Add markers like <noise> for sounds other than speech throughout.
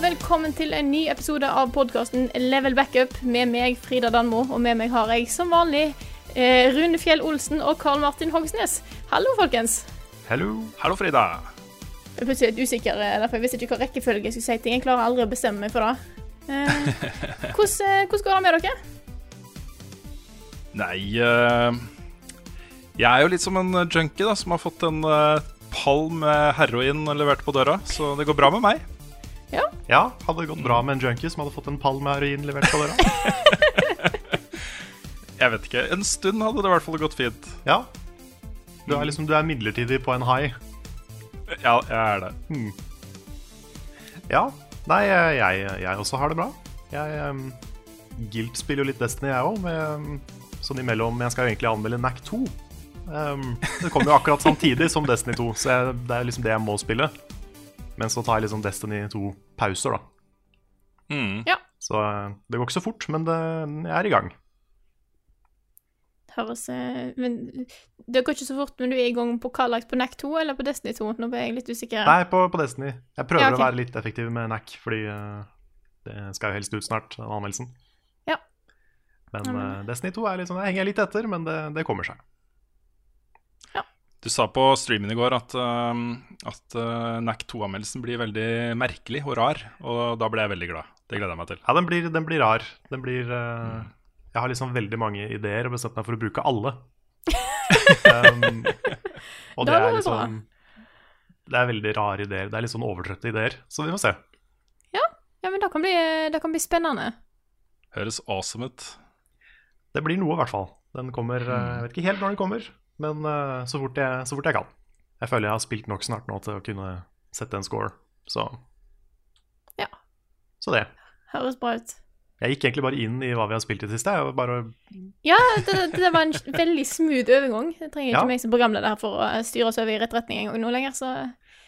Og velkommen til en ny episode av podkasten Level Backup med meg, Frida Danmo, og med meg har jeg som vanlig eh, Rune Fjell Olsen og Karl Martin Hogsnes. Hallo, folkens. Hallo. Hallo, Frida. Jeg er plutselig litt usikker, eh, derfor jeg visste ikke hva rekkefølge jeg skulle si ting. Jeg klarer aldri å bestemme meg for det. Eh, hvordan, eh, hvordan går det med dere? Nei uh, Jeg er jo litt som en junkie da som har fått en uh, pall med heroin levert på døra, så det går bra med meg. Ja, hadde det gått bra med en junkie som hadde fått en pall med heroin levert på døra? <laughs> Jeg vet ikke. En stund hadde det i hvert fall gått fint. Ja. Du er liksom, du er midlertidig på en high. Ja, jeg er det. Ja. Nei, jeg, jeg, også har det bra. Jeg um, Guilt spiller jo litt Destiny, jeg òg. Sånn imellom Jeg skal jo egentlig anmelde NAC 2. Um, det kommer jo akkurat samtidig som Destiny 2, så jeg, det er liksom det jeg må spille. Men så tar jeg liksom Destiny 2 pauser, da. Mm. Ja. Så uh, det går ikke så fort, men det, jeg er i gang. Høres eh, men, Det går ikke så fort, men du er i gang på hva lagt på NAC 2 eller på Destiny 2? Nå ble jeg litt usikker. Nei, på, på Destiny. Jeg prøver Ja, okay. å være litt effektiv med NAC, fordi uh, det skal jo helst ut snart, den anmeldelsen. Ja. Men Ja, men- uh, Destiny 2 er litt sånn, jeg henger litt etter, men det, det kommer seg. Du sa på streamen i går at, um, at uh, NAC 2-anmeldelsen blir veldig merkelig og rar, og da ble jeg veldig glad. Det gleder jeg meg til. Ja, den blir, den blir rar. Den blir uh, Jeg har liksom veldig mange ideer og bestemt meg for å bruke alle. um, <laughs> og det Da er liksom Det er veldig rare ideer. Det er litt sånn overtrøtte ideer, så vi må se. Ja, men det kan bli, det kan bli spennende. Høres awesome ut. Det blir noe, i hvert fall. Den kommer uh, Jeg vet ikke helt når den kommer, men uh, så, fort jeg, så fort jeg kan. Jeg føler jeg har spilt nok snart nå til å kunne sette en score, så Ja. Så det. Høres bra ut. Jeg gikk egentlig bare inn i hva vi har spilt i det siste. Jeg bare Ja, det, det, var en <laughs> veldig smooth overgang. Jeg trenger ikke Ja. meg som programleder her for å styre oss over i rett retning en gang nå lenger, så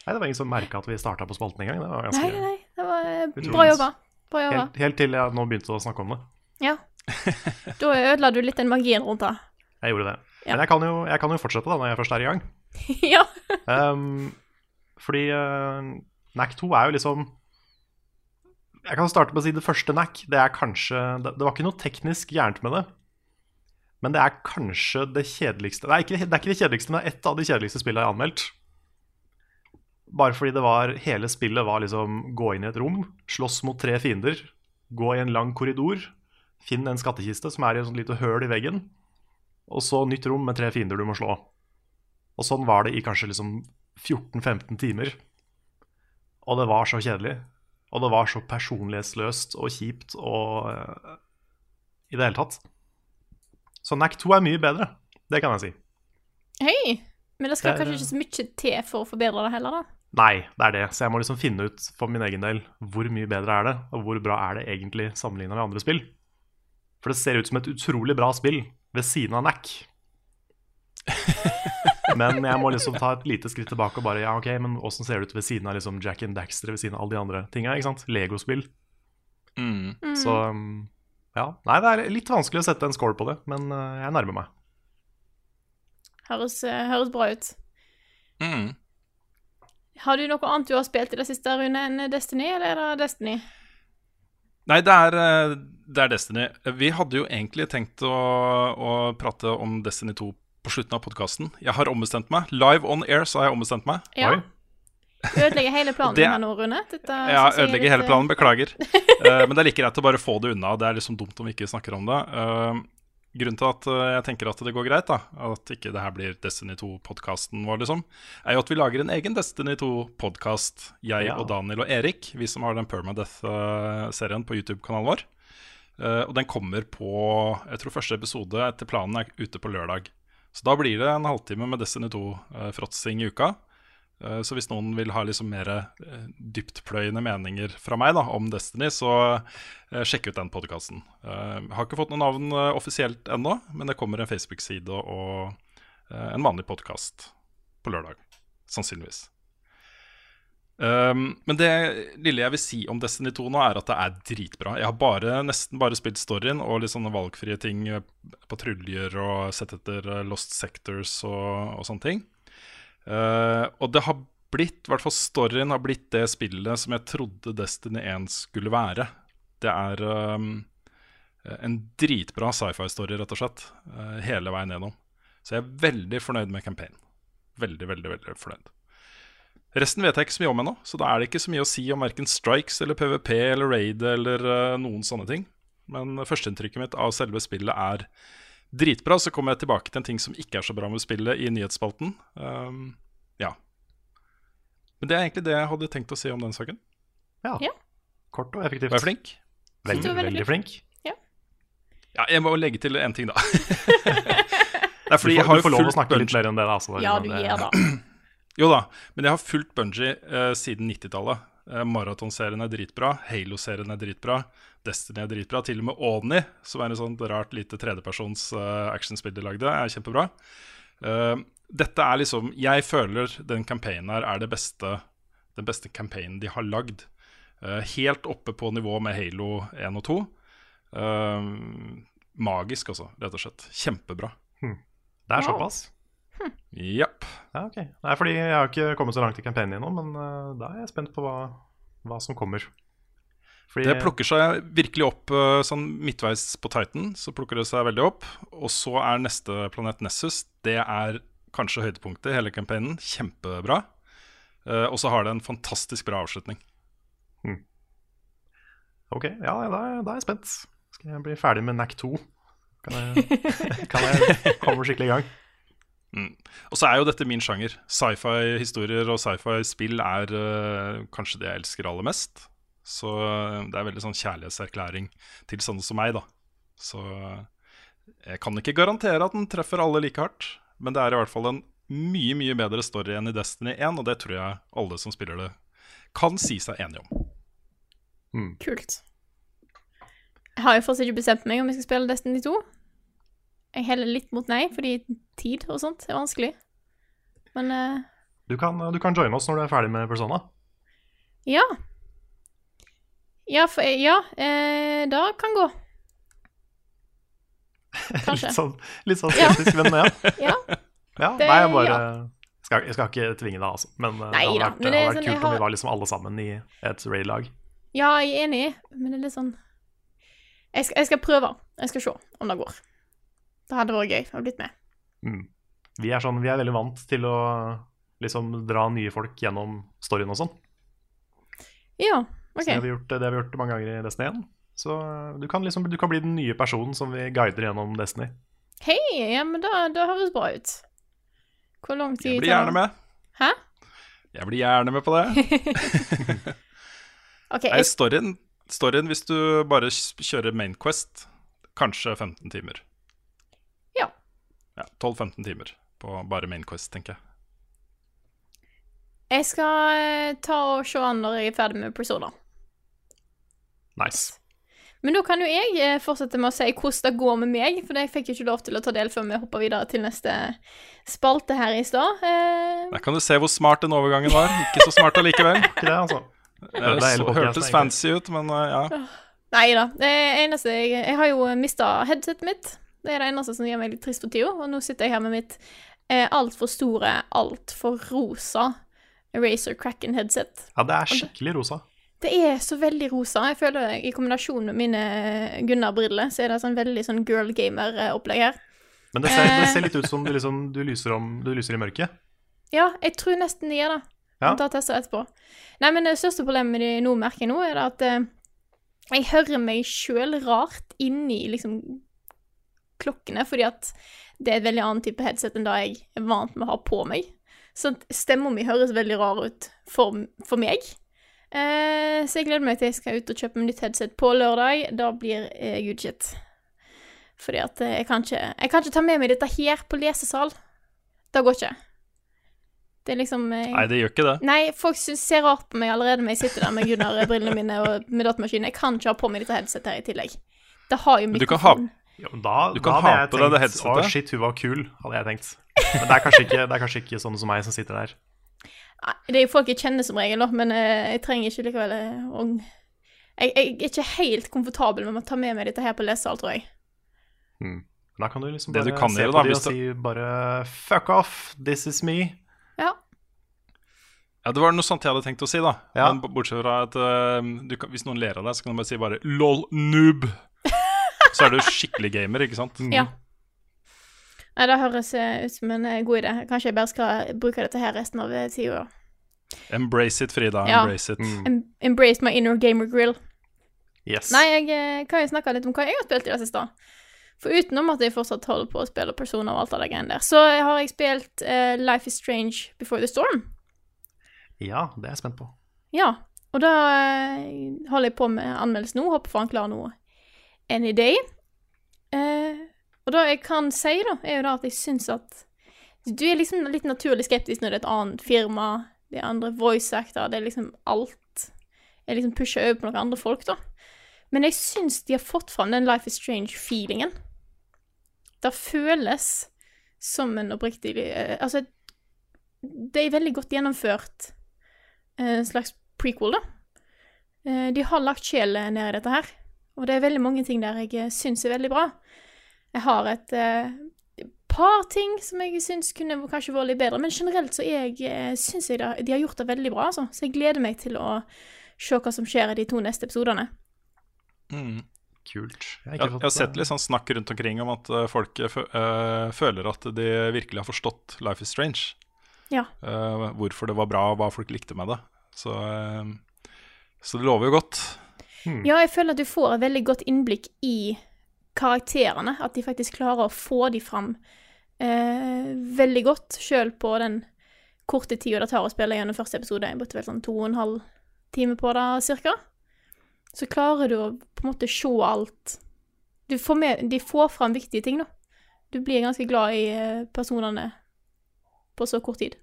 Nei, det var ingen som merka at vi starta på spalten engang. Det var ganske nei, nei. Det var eh, Utrolig. bra jobba. Bra jobba. helt, helt til jeg nå begynte å snakke om det. Ja. <laughs> Da ødela du litt den magien rundt det. Jeg gjorde det. Ja. Men jeg kan, jo, jeg kan jo fortsette da når jeg først er i gang. <laughs> ja. Um, fordi uh, NAC 2 er jo liksom Jeg kan starte med å si det første NAC. Det er kanskje Det, det var ikke noe teknisk gærent med det. Men det er kanskje det kjedeligste Nei, ikke, det er ikke det kjedeligste, men det er ett av de kjedeligste spillene jeg har anmeldt. Bare fordi det var Hele spillet var liksom gå inn i et rom, slåss mot tre fiender, gå i en lang korridor, finn en skattkiste som er i et sånt lite høl i veggen, og så nytt rom med tre fiender du må slå. Og sånn var det i kanskje liksom 14-15 timer. Og det var så kjedelig. Og det var så personlighetsløst og kjipt og uh, I det hele tatt. Så NAC 2 er mye bedre. Det kan jeg si. Hei. Men det skal Det er- kanskje ikke så mye til for å forbedre det heller, da. Nei, det er det. Så jeg må liksom finne ut for min egen del hvor mye bedre er det, og hvor bra er det egentlig sammenligna med andre spill. For det ser ut som et utrolig bra spill ved siden av NAC. <laughs> Men jeg må liksom ta et lite skritt tilbake og bare Ja, ok, men åssen ser det ut ved siden av liksom Jack and Daxter, ved siden av alle de andre tinga? Ikke sant? Legospill. Mm. Mm. Så um, ja. Nei, det er litt vanskelig å sette en score på det, men uh, jeg nærmer meg. Høres, eh, høres bra ut. Mm. Har du noe annet du har spilt i det siste, Rune, enn Destiny, eller er det Destiny? Nei, det er, eh, det er Destiny. Vi hadde jo egentlig tenkt å, å prate om Destiny 2 på slutten av podkasten. Jeg har ombestemt meg. Live on air så har jeg ombestemt meg. Ja. Oi. Ødelegger hele <laughs> planen Det- her nå, Rune. Dette ja, er ødelegger litt, hele eh, planen, beklager. uh, <laughs> men det er like greit å bare få det unna. Det er liksom dumt om vi ikke snakker om det. Eh, grunnen til at eh, jeg tenker at det går greit, da, at ikke det her blir Destiny 2-podkasten vår, liksom, er jo at vi lager en egen Destiny 2-podkast, jeg Ja. og Daniel og Erik, vi som har den Permadeath-serien på YouTube-kanalen vår. Eh, og den kommer på Jeg tror første episode etter planen er ute på lørdag. Så da blir det en halvtime med Destiny 2-fråtsing i uka. Eh, Så hvis noen vil ha liksom mer eh, dyptpløyende meninger fra meg da, om Destiny, så eh, sjekk ut den podkasten. Har ikke fått noe navn offisielt ennå, men det kommer en Facebook-side og en vanlig podkast på lørdag. Sannsynligvis. Um, men det lille jeg vil si om Destiny 2 nå, er at det er dritbra. Jeg har bare, nesten bare spilt storyen og litt sånne valgfrie ting, patruljer og sett etter Lost Sectors og, og sånne ting. Eh, og det har blitt, i hvert fall storyen har blitt det spillet som jeg trodde Destiny 1 skulle være. Det er um, en dritbra sci-fi-story, rett og slett, uh, hele veien gjennom. Så jeg er veldig fornøyd med campaignen. Veldig, veldig, veldig fornøyd. Resten vet jeg ikke så mye om ennå, så da er det ikke så mye å si om verken strikes eller PVP eller raid eller uh, noen sånne ting. Men førsteinntrykket mitt av selve spillet er dritbra. Så kommer jeg tilbake til en ting som ikke er så bra med spillet, i nyhetsspalten. Um, ja. Men det er egentlig det jeg hadde tenkt å si om den saken. Ja. Ja. Kort og effektivt. Var jeg flink? Veldig, Du veldig veldig flink. Ja, jeg må legge til én ting, da. <laughs> det er Du fordi jeg har du jo får lov å snakke litt mer enn det. Da, altså. Ja, du gir da. <clears throat> Jo da, men jeg har fulgt Bungie uh, siden 90-tallet. Eh, Maratonserien er dritbra, Halo-serien er dritbra, Destiny er dritbra. Til og med Oni, som er et sånt rart lite tredjepersons eh, actionspill de lagde, er kjempebra. Eh, dette er liksom Jeg føler den campaignen her er det beste, den beste campaignen de har lagd. Helt oppe på nivå med Halo 1 og 2. Eh, magisk, altså, rett og slett. Kjempebra. Det er såpass såpass. Japp. Ja, ok. Nei, fordi jeg har ikke kommet så langt i campaignen ennå, men uh, da er jeg spent på hva, hva som kommer. Fordi, Det plukker seg virkelig opp uh, sånn midtveis på Titan. Så plukker det seg veldig opp. Og så er neste planet Nessus. Det er kanskje høydepunktet i hele campaignen. Kjempebra. Uh, og så har det en fantastisk bra avslutning. Ok, ja, da, er- da er jeg spent. Skal jeg bli ferdig med NAC 2? Kan jeg, <laughs> kan jeg komme skikkelig i gang? Og så er jo dette min sjanger. Sci-fi-historier og sci-fi-spill er uh, kanskje det jeg elsker aller mest. Så eh, det er veldig sånn kjærlighetserklæring til sånne som meg, da. Så eh, jeg kan ikke garantere at den treffer alle like hardt, men det er i hvert fall en mye, mye bedre story enn i Destiny 1, og det tror jeg alle som spiller det, kan si seg enige om. Kult. Jeg har jo fortsatt ikke bestemt meg om jeg skal spille Destiny 2. Jeg heller litt mot nei, fordi tid og sånt er vanskelig. Men uh, Du kan, du kan joine oss når du er ferdig med Persona. ja. Ja, for, ja eh, det kan gå. <laughs> Kanskje. Litt sånn, litt sånn skeptisk, men ja. <laughs> Ja. ja Det- nei, jeg bare ja. skal, Jeg skal ikke tvinge deg, altså. Men eh, Nei det hadde vært, det det hadde vært sånn, kult kult om vi var liksom alle sammen i et raid-lag. ja, jeg er enig, men det er litt sånn jeg skal, jeg skal prøve. Jeg skal se om det går. Det hadde vært gøy å blitt med. Mm. Vi er sånn, vi er veldig vant til å liksom dra nye folk gjennom storyen og sånn. Ja, Så det har vi gjort, det har vi gjort mange ganger i Destiny 1. Så eh, du kan liksom du kan bli den nye personen som vi guider gjennom Destiny. Hei, ja, men det, da høres bra ut. Hvor lang tid tar det? Jeg blir gjerne med. Hæ? Jeg blir gjerne med på det. <laughs> okay, Nei, storyen, storyen hvis du bare kjører Main Quest, kanskje 15 timer. Ja. Ja, 12-15 timer på bare Main Quest, tenker jeg. jeg skal eh, ta og se an når jeg er ferdig med Persona. Nice. Men da kan jo jeg eh, fortsette med å si hvordan det går med meg, for jeg fikk jo ikke lov til å ta del før vi hopper videre til neste spalte her i stad. Eh, Der kan du se hvor smart den overgangen var. Ikke så smart allikevel. <laughs> Ikke det, altså. Det det hørtes fancy ut, men ja. Nei da. Det eneste jeg Jeg har jo mista headsetet mitt. Det er det eneste som gjør meg litt trist for tida. Og nå sitter jeg her med mitt eh, altfor store, altfor rosa Razer Cracken-headset. Ja, det er skikkelig rosa. Det er så veldig rosa. Jeg føler I kombinasjon med mine Gunnar-briller, så er det sånn veldig sånn girl gamer-opplegg her. Men det ser, det Eh. ser litt ut som du, liksom, du, lyser, om, du lyser i mørket. Ja, jeg tror nesten det gjør det. Ja. Ta tester etterpå. Nei, men det største problemet de nå, merker jeg nå, er at eh, jeg hører meg sjøl rart inni liksom klokkene, fordi at det er et veldig annen type headset enn det jeg er vant med å ha på meg. Så stemma mi høres veldig rar ut for, for meg. Eh, så jeg gleder meg til jeg skal ut og kjøpe meg nytt headset på lørdag. Da blir eh, good shit. Fordi at eh, jeg kan ikke Jeg kan ikke ta med meg dette her på lesesal. Det går ikke. Det er liksom jeg... Nei, det gjør ikke det. Nei, folk ser rart på meg allerede når jeg sitter der med Gunnar-brillene mine og med datamaskinen. Jeg kan ikke ha på meg dette headsetet her i tillegg. Det har jo Men du kan ha-. Ja, men da, Du kan da ha på deg det headsetet. Å, shit, hun var kul, hadde jeg tenkt. Men det er kanskje ikke, det er kanskje ikke sånne som meg som sitter der. Det er jo folk jeg kjenner som regel, men eh, jeg trenger ikke likevel eh, å jeg, jeg er ikke helt komfortabel med å ta med meg dette her på lesesal, tror jeg. Mm. Da kan du liksom Det bare du kan se gjøre, på da, og si bare Fuck off, this is me. Ja. Ja, Det var noe sånt jeg hadde tenkt å si, da. Ja. Men bortsett fra at uh, du kan, hvis noen ler av deg, så kan du bare si bare 'lol, noob'. Så er du skikkelig gamer, ikke sant? Ja. Nei, det høres ut som en eh, god idé. Kanskje jeg bare skal bruke dette her resten av eh, tida. Embrace it, Frida. Ja. Embrace it. Mm. Embrace my inner gamer grill. Yes. Nei, jeg eh, kan jo snakke litt om hva jeg har spilt i det siste. For utenom at jeg fortsatt holder på å spille personer og alt det der greiene der, så har jeg spilt uh, Life is Strange Before the Storm. Ja, det er jeg spent på. Ja, og da holder jeg på med anmeldelse nå. Håper faen klar nå any day. Eh, og det jeg kan si, da, er jo da at jeg syns at du er liksom litt naturlig skeptisk når det er et annet firma, det er andre voice actor, det er liksom alt er liksom pusha over på noen andre folk, da. Men jeg syns de har fått fram den Life is Strange-feelingen. Det føles som en oppriktig eh, Altså, det er veldig godt gjennomført eh, en slags prequel, da. Eh, De har lagt sjel ned i dette her, og det er veldig mange ting der jeg syns er veldig bra. Jeg har et eh, par ting som jeg syns kunne kanskje vært litt bedre, men generelt så jeg, eh, syns jeg det, de har gjort det veldig bra, altså. Så jeg gleder meg til å se hva som skjer i de to neste episodene. Mm. Kult. Jeg har Jeg, har sett litt sånn snakk rundt omkring om at eh, folk eh, fø- eh, føler at de virkelig har forstått Life is Strange. Ja. Uh, hvorfor det var bra, og hva folk likte med det. Så, uh, så det lover jo godt. Ja, jeg føler at du får et veldig godt innblikk i karakterene. At de faktisk klarer å få de fram eh, veldig godt, sjøl på den korte tida det tar å spille gjennom første episode. Jeg brukte vel sånn to og en halv time på det, cirka. Så klarer du å på en måte se alt. Du får med, de får fram viktige ting, da. Du blir ganske glad i eh, personene på så kort tid.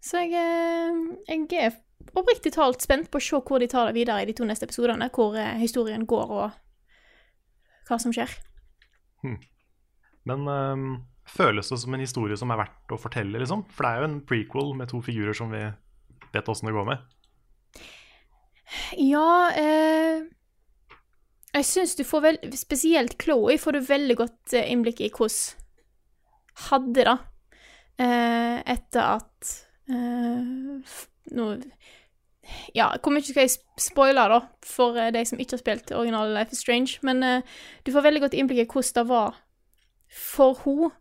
Så jeg, eh, jeg er oppriktig talt spent på å se hvor de tar det videre i de to neste episodene, hvor eh, historien går og hva som skjer. Men øhm, føles det som en historie som er verdt å fortelle, liksom? For det er jo en prequel med to figurer som vi vet åssen det går med. Ja eh, Jeg syns du får vel Spesielt Chloé får du veldig godt eh, innblikk i hvordan hadde det eh, etter at eh, Nå Ja, hvor mye skal jeg sp- spoile, da, for deg de som ikke har spilt originale Life is Strange, men uh, du får veldig godt innblikk i hvordan det var for henne.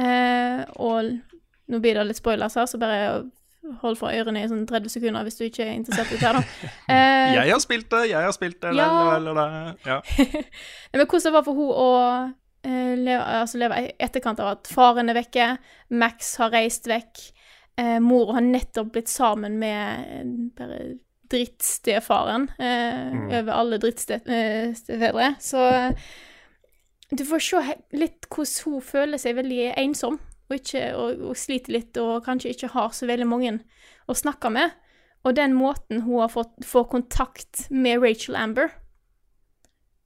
Uh, og nå blir det litt spoilers her, så bare hold for ørene i sånn 30 sekunder hvis du ikke er interessert i det her, da. Uh, <laughs> Jeg har spilt det, jeg har spilt det, Ja. eller, la, la. ja. <laughs> Men hvordan det var for henne å eh, leve, altså leve i etterkant av at faren er vekke, Max har reist vekk, eh, mor har nettopp blitt sammen med eh, bare drittstefaren eh, Mm. over alle drittstefedre. Så eh, du får se litt hvordan hun føler seg veldig ensom, og, ikke, og, og sliter litt, og kanskje ikke har så veldig mange å snakke med. Og den måten hun har fått får kontakt med Rachel Amber,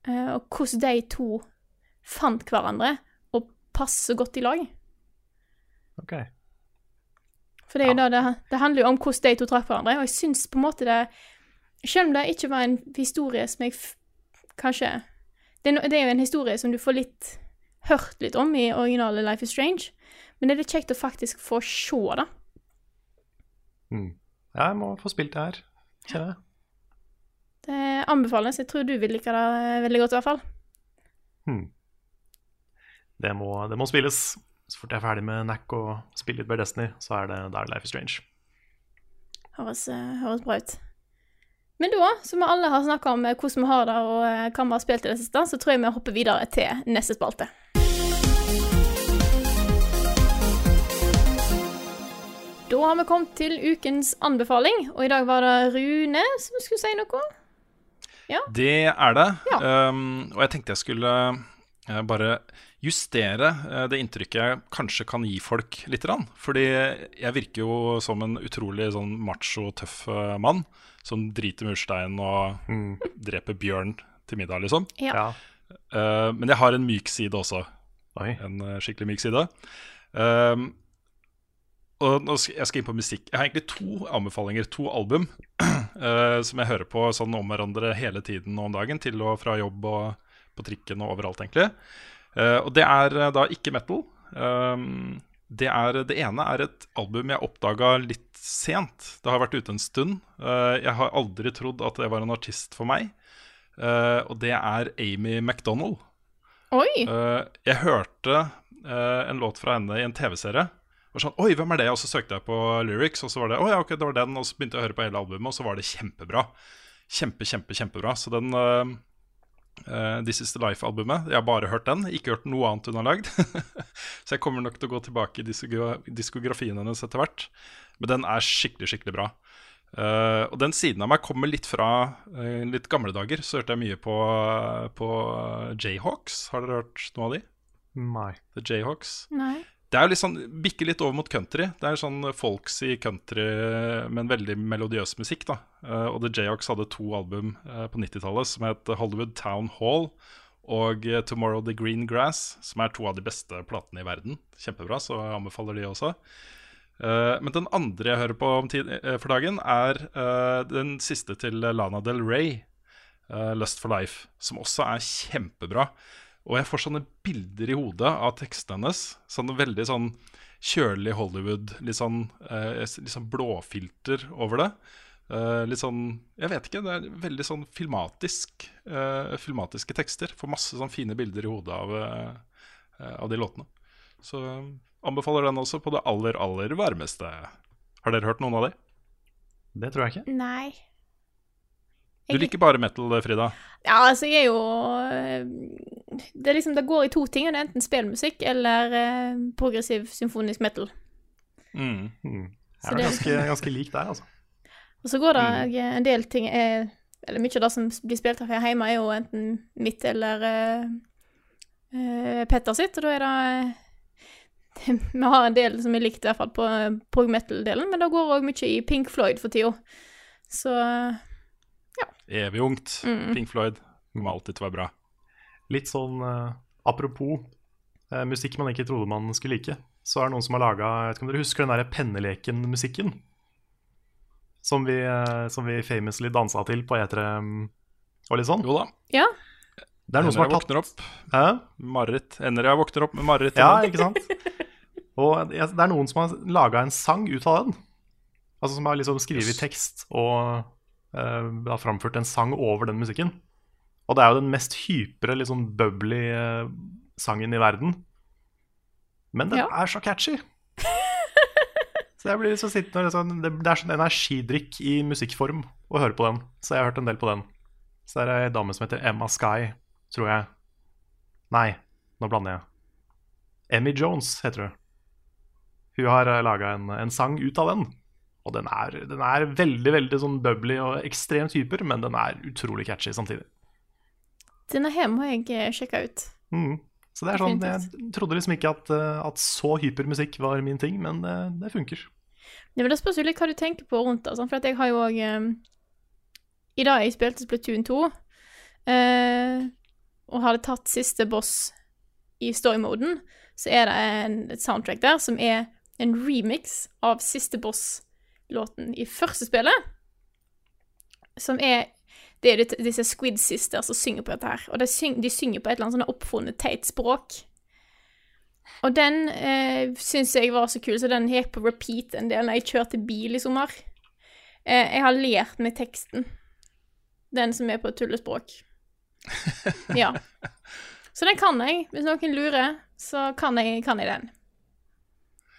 eh, og hvordan de to fant hverandre og passer godt i lag. Ok. For det, da, det, det handler jo om hvordan de to traff hverandre, og jeg syns på en måte det Selv om det ikke var en historie som jeg kanskje det er, det er jo en historie som du får litt hørt litt om i originale Life is Strange, men det er litt kjekt å faktisk få se det. Mm. Jeg må få spilt det her, kjenner jeg. Det anbefales. Jeg tror du vil like det veldig godt, i hvert fall. Hmm. Det, må, det må spilles. Så fort jeg er ferdig med NAC og spiller litt Bare Destiny, så er det, da Life is Strange. Høres, eh, høres bra ut. Men da, som vi alle har snakka om eh, hvordan vi har det og eh, hva vi har spilt i det siste, så tror jeg vi hopper videre til neste spalte. Da har vi kommet til ukens anbefaling, og i dag var det Rune som skulle si noe. Det er det. Ja. Um, og jeg tenkte jeg skulle bare justere eh, det inntrykket jeg kanskje kan gi folk litt. Fordi jeg virker jo som en utrolig sånn macho, tøff eh, mann som driter murstein og Mm. dreper bjørn til middag, liksom. Ja. Eh, men jeg har en myk side også. Oi. En skikkelig myk side. Um, og nå skal, jeg skal inn på musikk. Jeg har egentlig to anbefalinger, to album, uh, <clears throat> som jeg hører på sånn om hverandre hele tiden og om dagen, til og fra jobb og på trikken og overalt, egentlig. Eh, og det er eh, da ikke metal. Um, det, er, det ene er et album jeg oppdaga litt sent. Det har vært ute en stund. Eh, jeg har aldri trodd at det var en artist for meg. Og det er Amy MacDonald. Oi! Jeg hørte en låt fra henne i en TV-serie. Og sånn, Oi, hvem er det? Og så søkte jeg på lyrics, og så var det Å ja, ok, det var den. Og så begynte jeg å høre på hele albumet, og så var det kjempebra. Kjempe, kjempe, kjempebra. Så den eh, eh, This Is The Life-albumet, jeg har bare hørt den. Ikke hørt noe annet hun har lagd. <laughs> så jeg kommer nok til å gå tilbake i diskografien hennes etter hvert. Men den er skikkelig, skikkelig bra. Uh, og den siden av meg kommer litt fra uh, litt gamle dager. Så hørte jeg mye på, på Jayhawks. Har dere hørt noe av de? Nei. The Jayhawks. Nei. Det er jo litt sånn, bikker litt over mot country. Det er sånn folksy country, med en veldig melodiøs musikk. da. Eh, og The Jayhawks hadde to album eh, på 90-tallet som het Hollywood Town Hall og eh, Tomorrow The Green Grass, som er to av de beste platene i verden. Kjempebra, så jeg anbefaler de også. Men den andre jeg hører på for dagen, er den siste til Lana Del Rey, 'Lust for Life', som også er kjempebra. Og jeg får sånne bilder i hodet av tekstene hennes. Sånn veldig sånn kjølig Hollywood. Litt sånn, eh, litt sånn blåfilter over det. Eh, litt sånn Jeg vet ikke. Det er veldig sånn filmatisk. eh, filmatiske tekster. Får masse sånn fine bilder i hodet av, eh, eh, av de låtene. Så eh, anbefaler den også på det aller, aller varmeste. Har dere hørt noen av de? Det tror jeg ikke. Nei. Du liker bare metal, Frida. Ja, altså, jeg er jo Det er liksom, det går i to ting. og Det er enten spillmusikk eller eh, progressiv symfonisk metal. Mm. Mm. Så Jeg er det er ganske, ganske lik der, altså. Og så går det Mm. øh, en del ting er, Eller mye av det som blir spilt her hjemme, er jo enten mitt eller øh, øh, Petter sitt, og da er det <laughs> Vi har en del som er likt, i hvert fall på prog metal-delen, men det går òg mye i Pink Floyd for tida. Så ja. Evig ungt. Mm. Pink Floyd kommer alltid til å være bra. Litt sånn eh, apropos eh, musikk man ikke trodde man skulle like, så er det noen som har laga Jeg vet ikke om dere husker den derre penneleken-musikken? Som vi, eh, som vi famously dansa til på E3 mm, og litt sånn. Jo da. ja. Det er noen som har tatt opp. Hæ? Mareritt. Ender jeg våkner opp med mareritt. Ja, ikke sant? Og det er noen som har laga en sang ut av den. Altså som har liksom skrevet Yes. tekst og uh, har framført en sang over den musikken. Og det er jo den mest hypre, litt sånn bubbly eh, sangen i verden. Men den Ja. er så catchy! <laughs> så jeg blir liksom sittende og liksom, det, det er sånn energidrikk i musikkform å høre på den. Så jeg har hørt en del på den. Så det er ei dame som heter Emma Sky, tror jeg. Nei, nå blander jeg. Emmy Jones heter hun. Hun har laga en, en sang ut av den. Og den er, den er veldig veldig sånn bubbly og ekstremt hyper, men den er utrolig catchy samtidig. Denne hjemme, må jeg sjekka sjekke ut. Mm. Så det er sånn, Jeg trodde liksom ikke at, eh, at så hyper musikk var min ting, men det, det funker. Det, det spørs jo litt hva du tenker på rundt det. sånn, For jeg har jo òg I dag jeg spilte Splatoon 2, uh, og hadde tatt siste boss i story-moden, så er det en, et soundtrack der som er en remix av siste boss-låten i første spillet. Som er Det er disse Squid Sisters som synger på dette her. Og de, syng, de synger på et eller annet sånn oppfunnet teit språk. Og den eh, syns jeg var så kul, så den gikk på repeat en del når jeg kjørte bil i sommer. Eh, jeg har lært meg teksten. Den som er på tullespråk. <laughs> Ja. Så den kan jeg. Hvis noen lurer, så kan jeg, kan jeg den.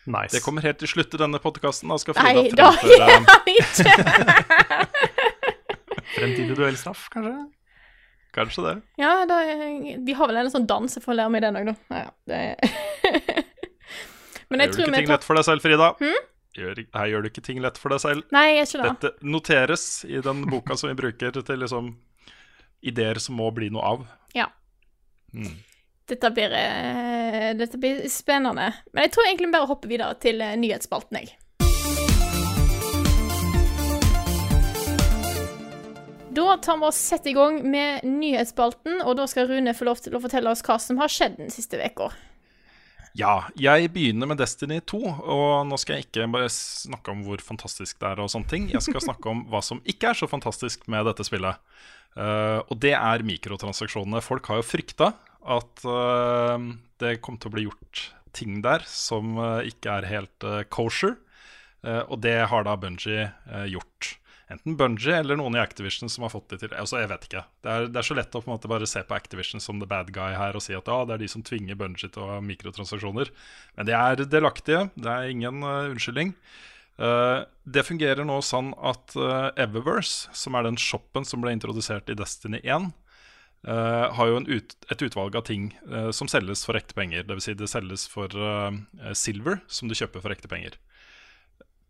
Nice. Det kommer helt til slutt i denne podkasten. Da skal Nei, da gjør han <laughs> ikke! Fremtidig duellstraff, kanskje? Kanskje det. Ja, det, de har vel en sånn dans, for å lære meg den òg, da. Ja, ja, det <laughs> Men jeg gjør du ikke ting tar lett for deg selv, Frida. Gjør, her gjør du ikke ting lett for deg selv. Nei, jeg er ikke det. Dette noteres i den boka som vi bruker til liksom ideer som må bli noe av. Ja. Mm. Dette blir, eh, dette blir spennende. Men jeg tror egentlig bare hopper videre til eh, nyhetsspalten, jeg. Da tar vi oss sette i gang med nyhetsspalten, og da skal Rune få lov til å fortelle oss hva som har skjedd den siste uka. Ja, jeg begynner med Destiny 2, og nå skal jeg ikke bare snakke om hvor fantastisk det er og sånne ting. Jeg skal snakke om hva som ikke er så fantastisk med dette spillet. Uh, og det er mikrotransaksjonene. Folk har jo frykta at uh, det kom til å bli gjort ting der som uh, ikke er helt kosher. Og det har da Bungie gjort. Enten Bungie eller noen i Activision som har fått det til. Altså, jeg vet ikke. Det er, det er, så lett å på en måte bare se på Activision som the bad guy her og si at ja, det er de som tvinger Bungie til å ha mikrotransaksjoner. Men de er delaktige. Det er ingen uh, unnskyldning. Uh, det fungerer nå sånn at uh, Eververse, som er den shoppen som ble introdusert i Destiny 1, Uh, har jo ut, et utvalg av ting uh, som selges for ekte penger. Dvs. Si det selges for uh, silver, som du kjøper for ekte penger.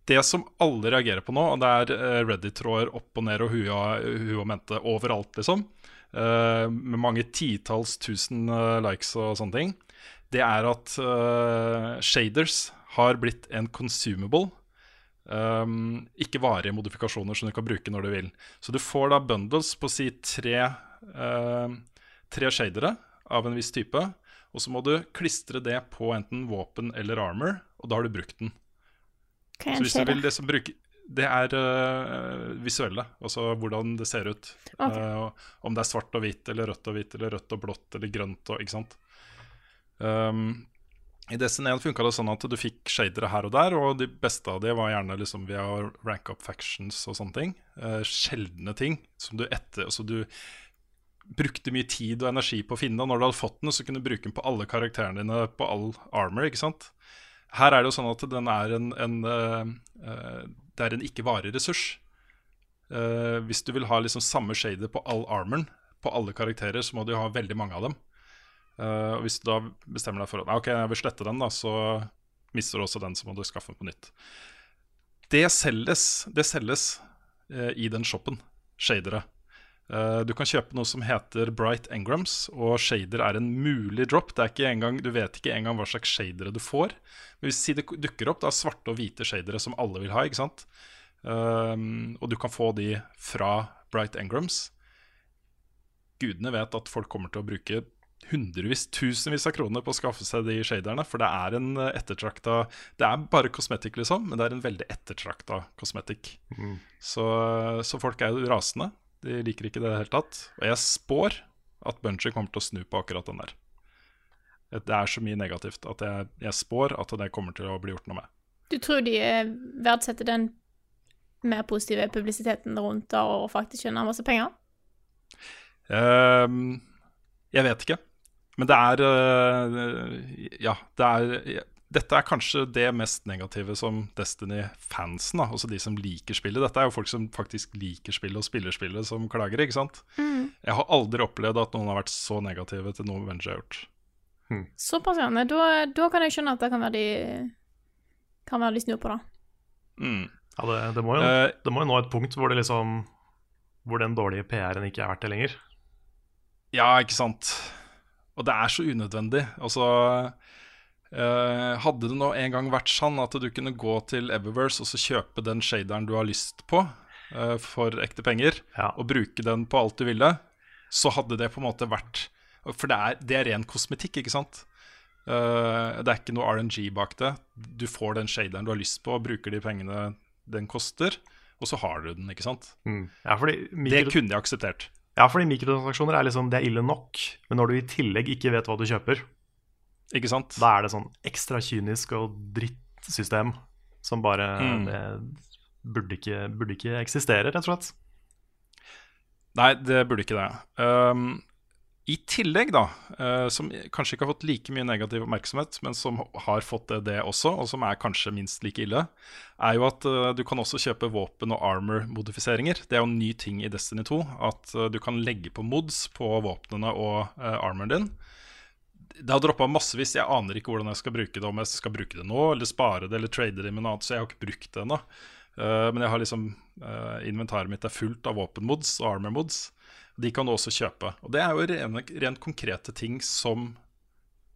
Det som alle reagerer på nå, og det er Reddit-tråder opp og ned og hua, hua mente overalt, liksom, med mange titalls tusen likes og sånne ting, det er at shaders har blitt en consumable. Um, ikke varige modifikasjoner som du kan bruke når du vil. Så du får da bundles på si tre uh, tre shadere av en viss type. Og så må du klistre det på enten våpen eller armor, og da har du brukt den. Hva hvis du vil Det, bruker, det er uh, visuelle, altså hvordan det ser ut. Okay. Uh, om det er svart og hvitt eller rødt og hvitt eller rødt og blått eller grønt og ikke sant. Um, I Destiny 1 funka det sånn at du fikk shadere her og der, og de beste av de var gjerne liksom via rank up factions og sånne ting. Uh, sjeldne ting som du etter Altså du brukte mye tid og energi på å finne. Og når du hadde fått den, så kunne du bruke den på alle karakterene dine på all armor. ikke sant? Her er det jo sånn at den er en, en uh, Det er en ikke-varig ressurs. Uh, hvis du vil ha liksom samme shader på all armoren på alle karakterer, så må du ha veldig mange av dem. Og Hvis du da bestemmer deg for at ok, jeg vil slette den, da, så mister du også den, så må du skaffe den på nytt. Det selges, det selges i den shoppen, shadere. Uh, du kan kjøpe noe som heter Bright Engrams, og shader er en mulig drop. Det er ikke engang, du vet ikke engang hva slags shadere du får. Men hvis det dukker opp, det er svarte og hvite shadere som alle vil ha. ikke sant? Uh, og du kan få de fra Bright Engrams. Gudene vet at folk kommer til å bruke hundrevis, tusenvis av kroner på å skaffe seg de shaderne. For det er en ettertrakta Det er bare kosmetikk, liksom, men det er en veldig ettertrakta kosmetikk. Mm. Så, så folk er jo rasende. De liker ikke det i det hele tatt. Og jeg spår at Bunchy kommer til å snu på akkurat den der. Det er så mye negativt at jeg, jeg spår at det kommer til å bli gjort noe med. Du tror de eh, verdsetter den mer positive publisiteten rundt det og faktisk skjønner masse penger? Um, jeg vet ikke. Men det er uh, Ja, det er dette er kanskje det mest negative som Destiny-fansen, altså de som liker spillet Dette er jo folk som faktisk liker spillet og spiller spillet, som klager, ikke sant? Mm. Jeg har aldri opplevd at noen har vært så negative til noe Venture har gjort. Hmm. Såpass, ja. Da, da, kan jeg skjønne at det kan være de Kan være de snur på da. Mm. Ja, det, det, må jo, uh, det må jo nå et punkt hvor det liksom Hvor den dårlige PR-en ikke er verdt det lenger. Ja, ikke sant. Og det er så unødvendig. Altså Uh, hadde det nå en gang vært sånn at du kunne gå til Eververse og så kjøpe den shaderen du har lyst på uh, for ekte penger, ja. og bruke den på alt du ville, så hadde det på en måte vært For det er, det er ren kosmetikk, ikke sant? Uh, det er ikke noe RNG bak det. Du får den shaderen du har lyst på, og bruker de pengene den koster, og så har du den, ikke sant? Mm. Ja. Det kunne jeg akseptert. Ja, fordi mikrotransaksjoner er liksom, det er ille nok, men når du i tillegg ikke vet hva du kjøper ikke sant? Da er det sånn ekstra kynisk og drittsystem som bare mm. Det burde ikke, burde ikke, eksistere, rett og slett. Nei, det burde ikke det. Um, I tillegg, da, uh, som kanskje ikke har fått like mye negativ oppmerksomhet, men som har fått det, det også, og som er kanskje minst like ille, er jo at uh, du kan også kjøpe våpen- og armor-modifiseringer. Det er jo en ny ting i Destiny 2, at uh, du kan legge på mods på våpnene og armoren din det har droppa massevis. Jeg aner ikke hvordan jeg skal bruke det. Om jeg skal bruke det nå, eller spare det, eller trade det med noe annet. Så jeg har ikke brukt det ennå. Uh, men jeg har liksom uh, inventaret mitt er fullt av våpenmods og armor-mods. De kan du også kjøpe. Og det er jo rene, rent konkrete ting som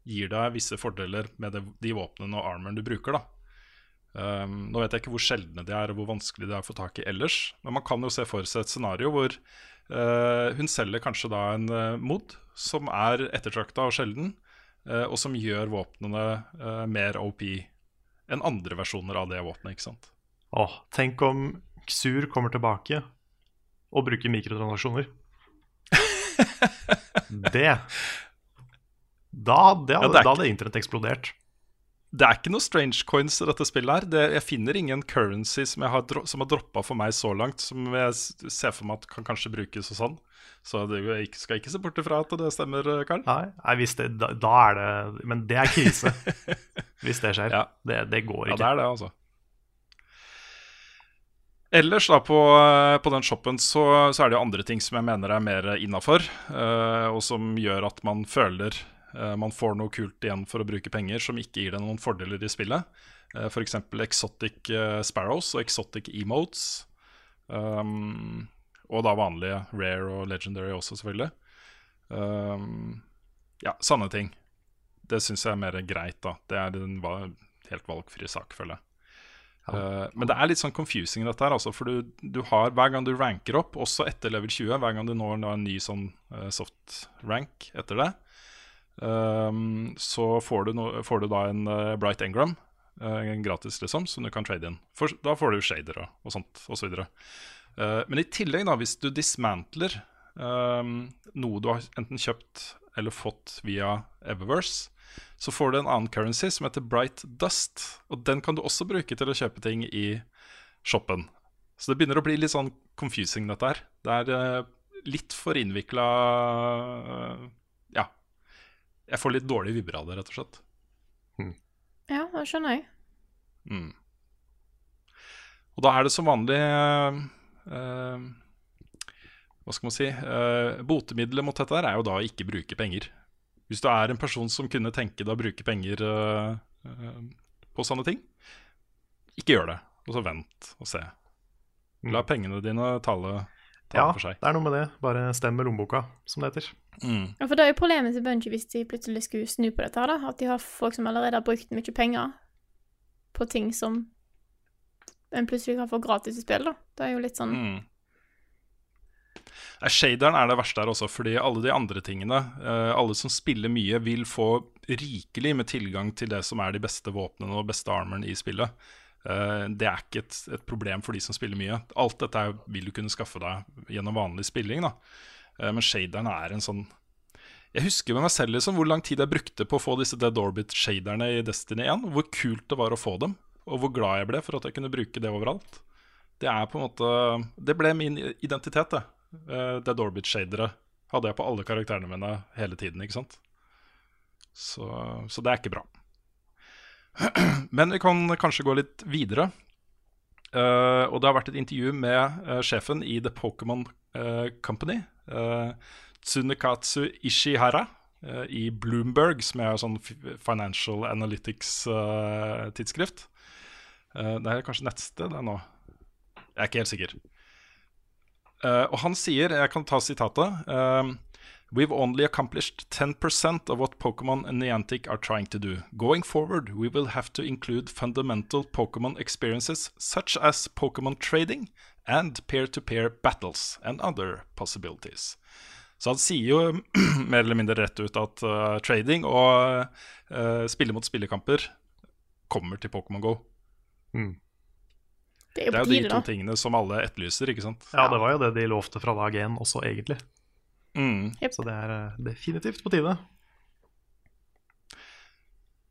gir deg visse fordeler med det, de våpnene og armoren du bruker. da. Um, nå vet jeg ikke hvor sjeldne de er, og hvor vanskelig de er å få tak i ellers. Men man kan jo se for seg et scenario hvor uh, hun selger kanskje da en mod som er ettertrakta og sjelden, og som gjør våpnene uh, mer OP enn andre versjoner av det våpenet. ikke sant? Åh, tenk om Xur kommer tilbake og bruker mikrotransaksjoner. <laughs> det Da, det hadde, ja, da hadde internett eksplodert. Det er ikke noe strange coins i dette spillet. her det, Jeg finner ingen currency som, jeg har, som har droppa for meg så langt, som jeg ser for meg at kan kanskje brukes og sånn. Så det, jeg skal ikke se bort ifra at det stemmer, Karl. Nei, nei hvis det, da, da er det Men det er krise. <laughs> hvis det skjer. Ja. Det, det går Ja, det er det, altså. Ellers da på, på den shoppen så, så er det jo andre ting som jeg mener er mer innafor, og som gjør at man føler eh, man får noe kult igjen for å bruke penger som ikke gir deg noen fordeler i spillet. Uh, F.eks. exotic eh, sparrows og exotic emotes. Um, og da vanlige rare og legendary også, selvfølgelig. Um, ja, sanne ting. Det syns jeg er mer greit, da. Det er en helt valgfri sak, føler jeg. Uh, men det er litt sånn confusing dette her, altså, for du, du har hver gang du ranker opp, også etter level 20, hver gang du når en- en ny sånn uh, soft rank etter det, ehm, så får du, no, får du da en uh, Bright Engram, uh, gratis liksom, som du kan trade inn. For da får du shader og, og sånt, osv. så. Eh, men i tillegg, da, hvis du dismantler um, noe du har enten kjøpt eller fått via Eververse, så får du en annen currency som heter Bright Dust. Og den kan du også bruke til å kjøpe ting i shoppen. Så det begynner å bli litt sånn confusing, dette her. Det er uh, litt for innvikla Ja. Jeg får litt dårlige vibber av det, rett og slett. Ja, det skjønner jeg. Mm. Og da er det som vanlig eh, eh, Hva skal man si eh, Botemiddelet mot dette der er jo da å ikke bruke penger. Hvis du er en person som kunne tenke deg å bruke penger eh, eh, på sånne ting, ikke gjør det. Og så vent og se. La pengene dine tale Ja, det er noe med det. Bare stem med lommeboka, som det heter. Mm. Ja, for det er jo problemet til Bungie hvis de plutselig skulle snu på dette her, da. At de har folk som allerede har brukt mye penger på ting som en plutselig kan få gratis i spill, da. Det er jo litt sånn Mm. Shaderen er det verste her også, fordi alle de andre tingene, eh, alle som spiller mye, vil få rikelig med tilgang til det som er de beste våpnene og beste armoren i spillet. Eh, det er ikke et, et problem for de som spiller mye. Alt dette vil du kunne skaffe deg gjennom vanlig spilling, da. Eh, men shaderen er en sånn Jeg husker med meg selv liksom hvor lang tid jeg brukte på å få disse Dead Orbit-shaderne i Destiny 1. Hvor kult det var å få dem, og hvor glad jeg ble for at jeg kunne bruke det overalt. Det er på en måte Det ble min identitet, det. Uh, Dead Orbit-shadere hadde jeg på alle karakterene mine hele tiden, ikke sant. Så, så det er ikke bra. <clears throat> Men vi kan kanskje gå litt videre. Uh, og det har vært et intervju med uh, sjefen i The Pokémon uh, Company, Tsunekatsu Ishihara, i Bloomberg, som er sånn Financial Analytics-tidsskrift. det er kanskje nettsted, det nå. Jeg er ikke helt sikker. Og han sier, jeg kan ta sitatet We've only accomplished 10% of what Pokemon and Niantic are trying to do. Going forward, we will have to include fundamental Pokemon experiences such as Pokemon trading and peer-to-peer battles and other possibilities. Så han sier jo <clears throat> mer eller mindre rett ut at uh, trading og uh, spille mot spillekamper kommer til Pokémon GO. Det er Det jo er jo de to tingene som alle etterlyser, ikke sant? Ja, det var jo det de lovte fra dag én også, egentlig. Mm. Yep. Så det er eh, definitivt på tide.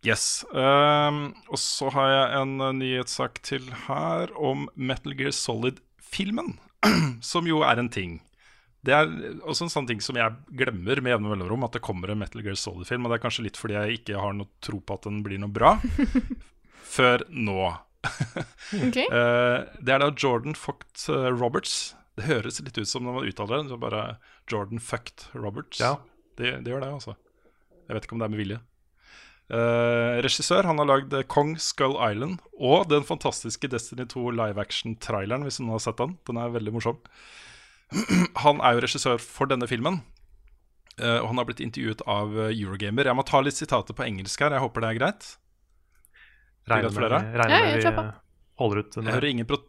Yes. Um, og så har jeg en eh, nyhetssak til her om Metal Gear Solid-filmen, <clears throat> som jo er en ting. Det er også en sånn ting som jeg glemmer med jevne mellomrom, at det kommer en Metal Gear Solid-film. Og det er kanskje litt fordi jeg ikke har noe tro på at den blir noe bra. <laughs> Før nå. <laughs> okay. uh, det er da Jordan eh, Roberts. Det høres litt ut som når man uttaler det. Så bare Jordan Fucked Roberts. Ja. Det, det gjør det, altså. Jeg vet ikke om det er med vilje. Eh, regissør han har lagd Kong Skull Island og den fantastiske Destiny 2 live action-traileren, hvis noen har sett den. Den er veldig morsom. <clears throat> han er jo regissør for denne filmen. eh, og han har blitt intervjuet av eh, Eurogamer. Jeg må ta litt sitater på engelsk her. Jeg håper det er greit. Regner med, flere? regner med vi holder ut. Jeg hører ingen, pro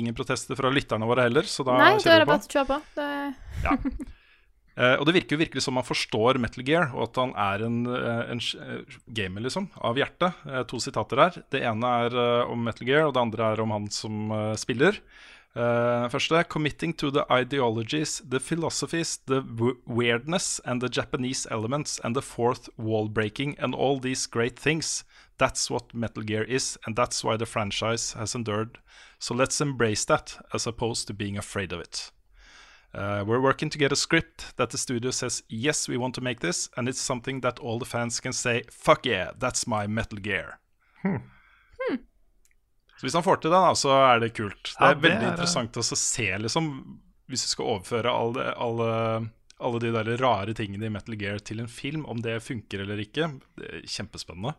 ingen protester fra lytterne våre heller, så da Nei, kjører er det vi på. å på. Det... Eh, og det virker jo virkelig som han forstår Metal Gear, og at han er en, en, en eh, gamer, liksom, av hjertet. Eh, to sitater her. Det ene er uh, om Metal Gear, og det andre er om han som uh, spiller. Eh, første Committing to the ideologies, the philosophies, the weirdness and the Japanese elements and the fourth wall breaking and all these great things. That's what Metal Gear is, and that's why the franchise has endured. So let's embrace that as opposed to being afraid of it. Uh, we're working to get a script that the studio says, yes, we want to make this, and it's something that all the fans can say, fuck yeah, that's my Metal Gear. Så hvis han får til det, da, så er det kult. Det Ja, er det veldig er- interessant å se, liksom, hvis du skal overføre alle, alle, alle de der rare tingene i Metal Gear til en film, om det funker eller ikke. Det er kjempespennende.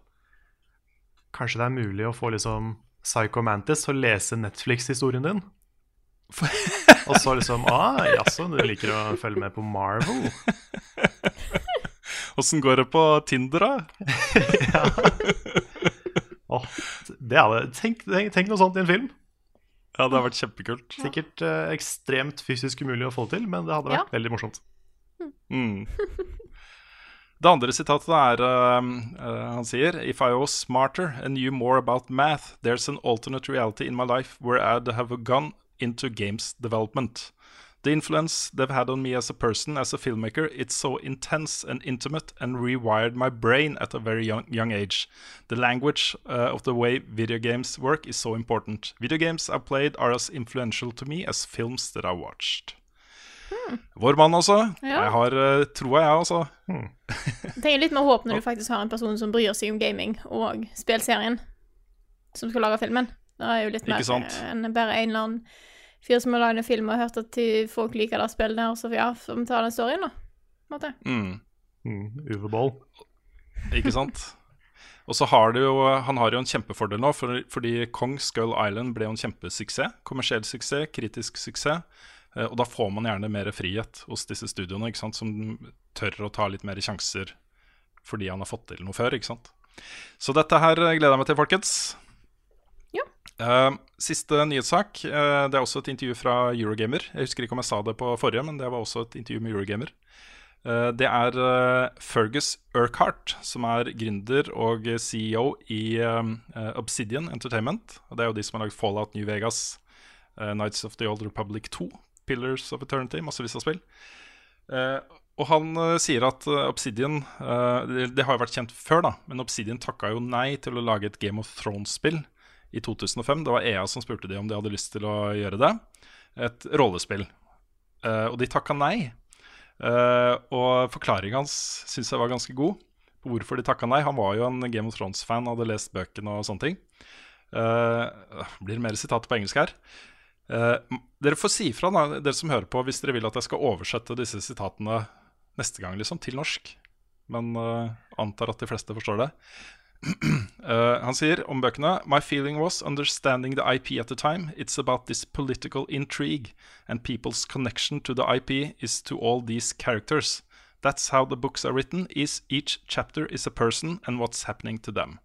Kanskje det er mulig å få liksom Psycho Mantis til å lese Netflix-historien din? <laughs> Og så liksom Ah, jaså, du liker å følge med på Marvel? Åssen går det på Tinder, da? <laughs> Åh, det hadde, tenk, tenk, tenk noe sånt i en film. Ja, det har vært kjempekult. Sikkert eh, ekstremt fysisk umulig å få til, men det hadde vært veldig morsomt. Mm. <laughs> Det andre sitatet er uh, uh, Han sier If I was smarter and knew more about math, there's an alternate reality in my life where I'd have gone into games development. The influence they've had on me as a person, as a filmmaker, it's so intense and intimate and rewired my brain at a very young, young age. The language uh, of the way video games work is so important. Video games I've played are as influential to me as films that I've watched. Vår mann, altså. Ja. Jeg har uh, troa, jeg, altså. <laughs> Jeg tenker litt mer håp når du faktisk har en person som bryr seg om gaming og spillserien, som skal lage filmen. Det er jo litt mer eh, enn bare en eller annen fyr som har lagd en film og hørt at folk liker det spillet der, og så ja, så vi ta den storyen, da. På en måte. Mm. Mm, Uwe Boll. Ikke sant? Og så har det jo, Han har jo en kjempefordel nå, for, fordi Kong Skull Island ble jo en kjempesuksess. Kommersiell suksess, kritisk suksess. eh, Og da får man gjerne mer frihet hos disse studioene, ikke sant? som tør å ta litt mer sjanser fordi han har fått til noe før. ikke sant? Så dette her gleder jeg meg til, folkens. Eh, siste nyhetssak. eh, det er også et intervju fra Eurogamer. Jeg husker ikke om jeg sa det på forrige, men det var også et intervju med Eurogamer. Eh, det er Fergus Urquhart, som er gründer og CEO i Obsidian Entertainment. Og det er jo de som har lagd Fallout New Vegas, Nights of the Old Republic 2, Pillars of Eternity, massevis av spill. Og han sier at Obsidian det, det har jo vært kjent før, da, men Obsidian takka jo nei til å lage et Game of Thrones-spill i 2005. Det var EA som spurte de om de hadde lyst til å gjøre det. Et rollespill. Uh, og de takka nei. Uh, og forklaringen hans syns jeg var ganske god på hvorfor de takka nei. Han var jo en Game of Thrones-fan, hadde lest bøkene og sånne ting. Uh, blir mer sitat på engelsk her. Uh, dere får si ifra, dere som hører på, hvis dere vil at jeg skal oversette disse sitatene neste gang, liksom, til norsk. Men antar at de fleste forstår det. <clears throat> Eh, han sier om bøkene My feeling was understanding the IP at the time. It's about this political intrigue, and people's connection to the IP is to all these characters. That's how the books are written. Is each chapter is a person and what's happening to them.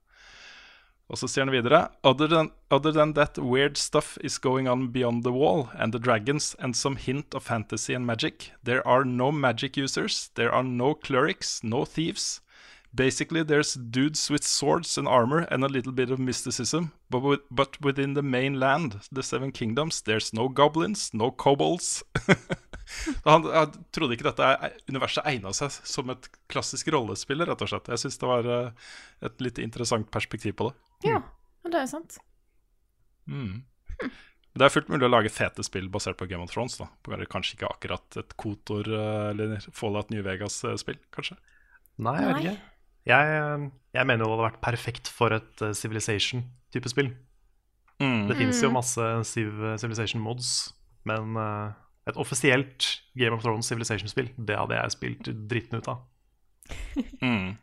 Og så sier han videre other than, other than that weird stuff is going on beyond the wall and the dragons and some hint of fantasy and magic. There are no magic users. There are no clerics, no thieves. Basically, there's dudes with swords and armor and a little bit of mysticism. But, with, but within the mainland, the Seven Kingdoms, there's no goblins, no kobolds. <laughs> han, han trodde ikke dette er- universet egna seg som et klassisk rollespill, rett og slett. Jeg syns det var eh, et litt interessant perspektiv på det. Ja, og det er sant. Mm. Det er fullt mulig å lage fete spill basert på Game of Thrones. da Kanskje ikke akkurat et Kotor eh, eller Fallout New Vegas-spill, kanskje. Nei, jeg vet ikke. Jeg, eh, jeg mener jo det hadde vært perfekt for et eh, Civilization-type spill. Mm. Det fins jo masse Civilization mods, men eh, et offisielt Game of Thrones Civilization-spill, det hadde jeg spilt dritten ut av. <laughs> Mm.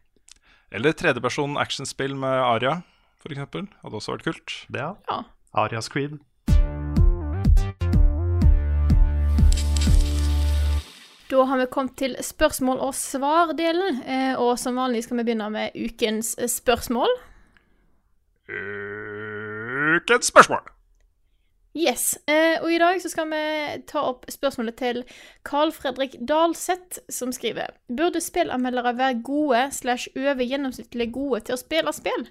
Eller tredjeperson actionspill med Aria, f.eks. Hadde også vært kult. Det, ja. Ja. Arias Creed. Da har vi kommet til spørsmål og svar-delen, eh, og som vanlig skal vi begynne med ukens eh, spørsmål. Ukens spørsmål. Yes. Eh, og i dag så skal vi ta opp spørsmålet til Carl Fredrik Dalseth, som skriver Burde spillanmeldere være gode slash over gjennomsnittlig gode til å spille spill?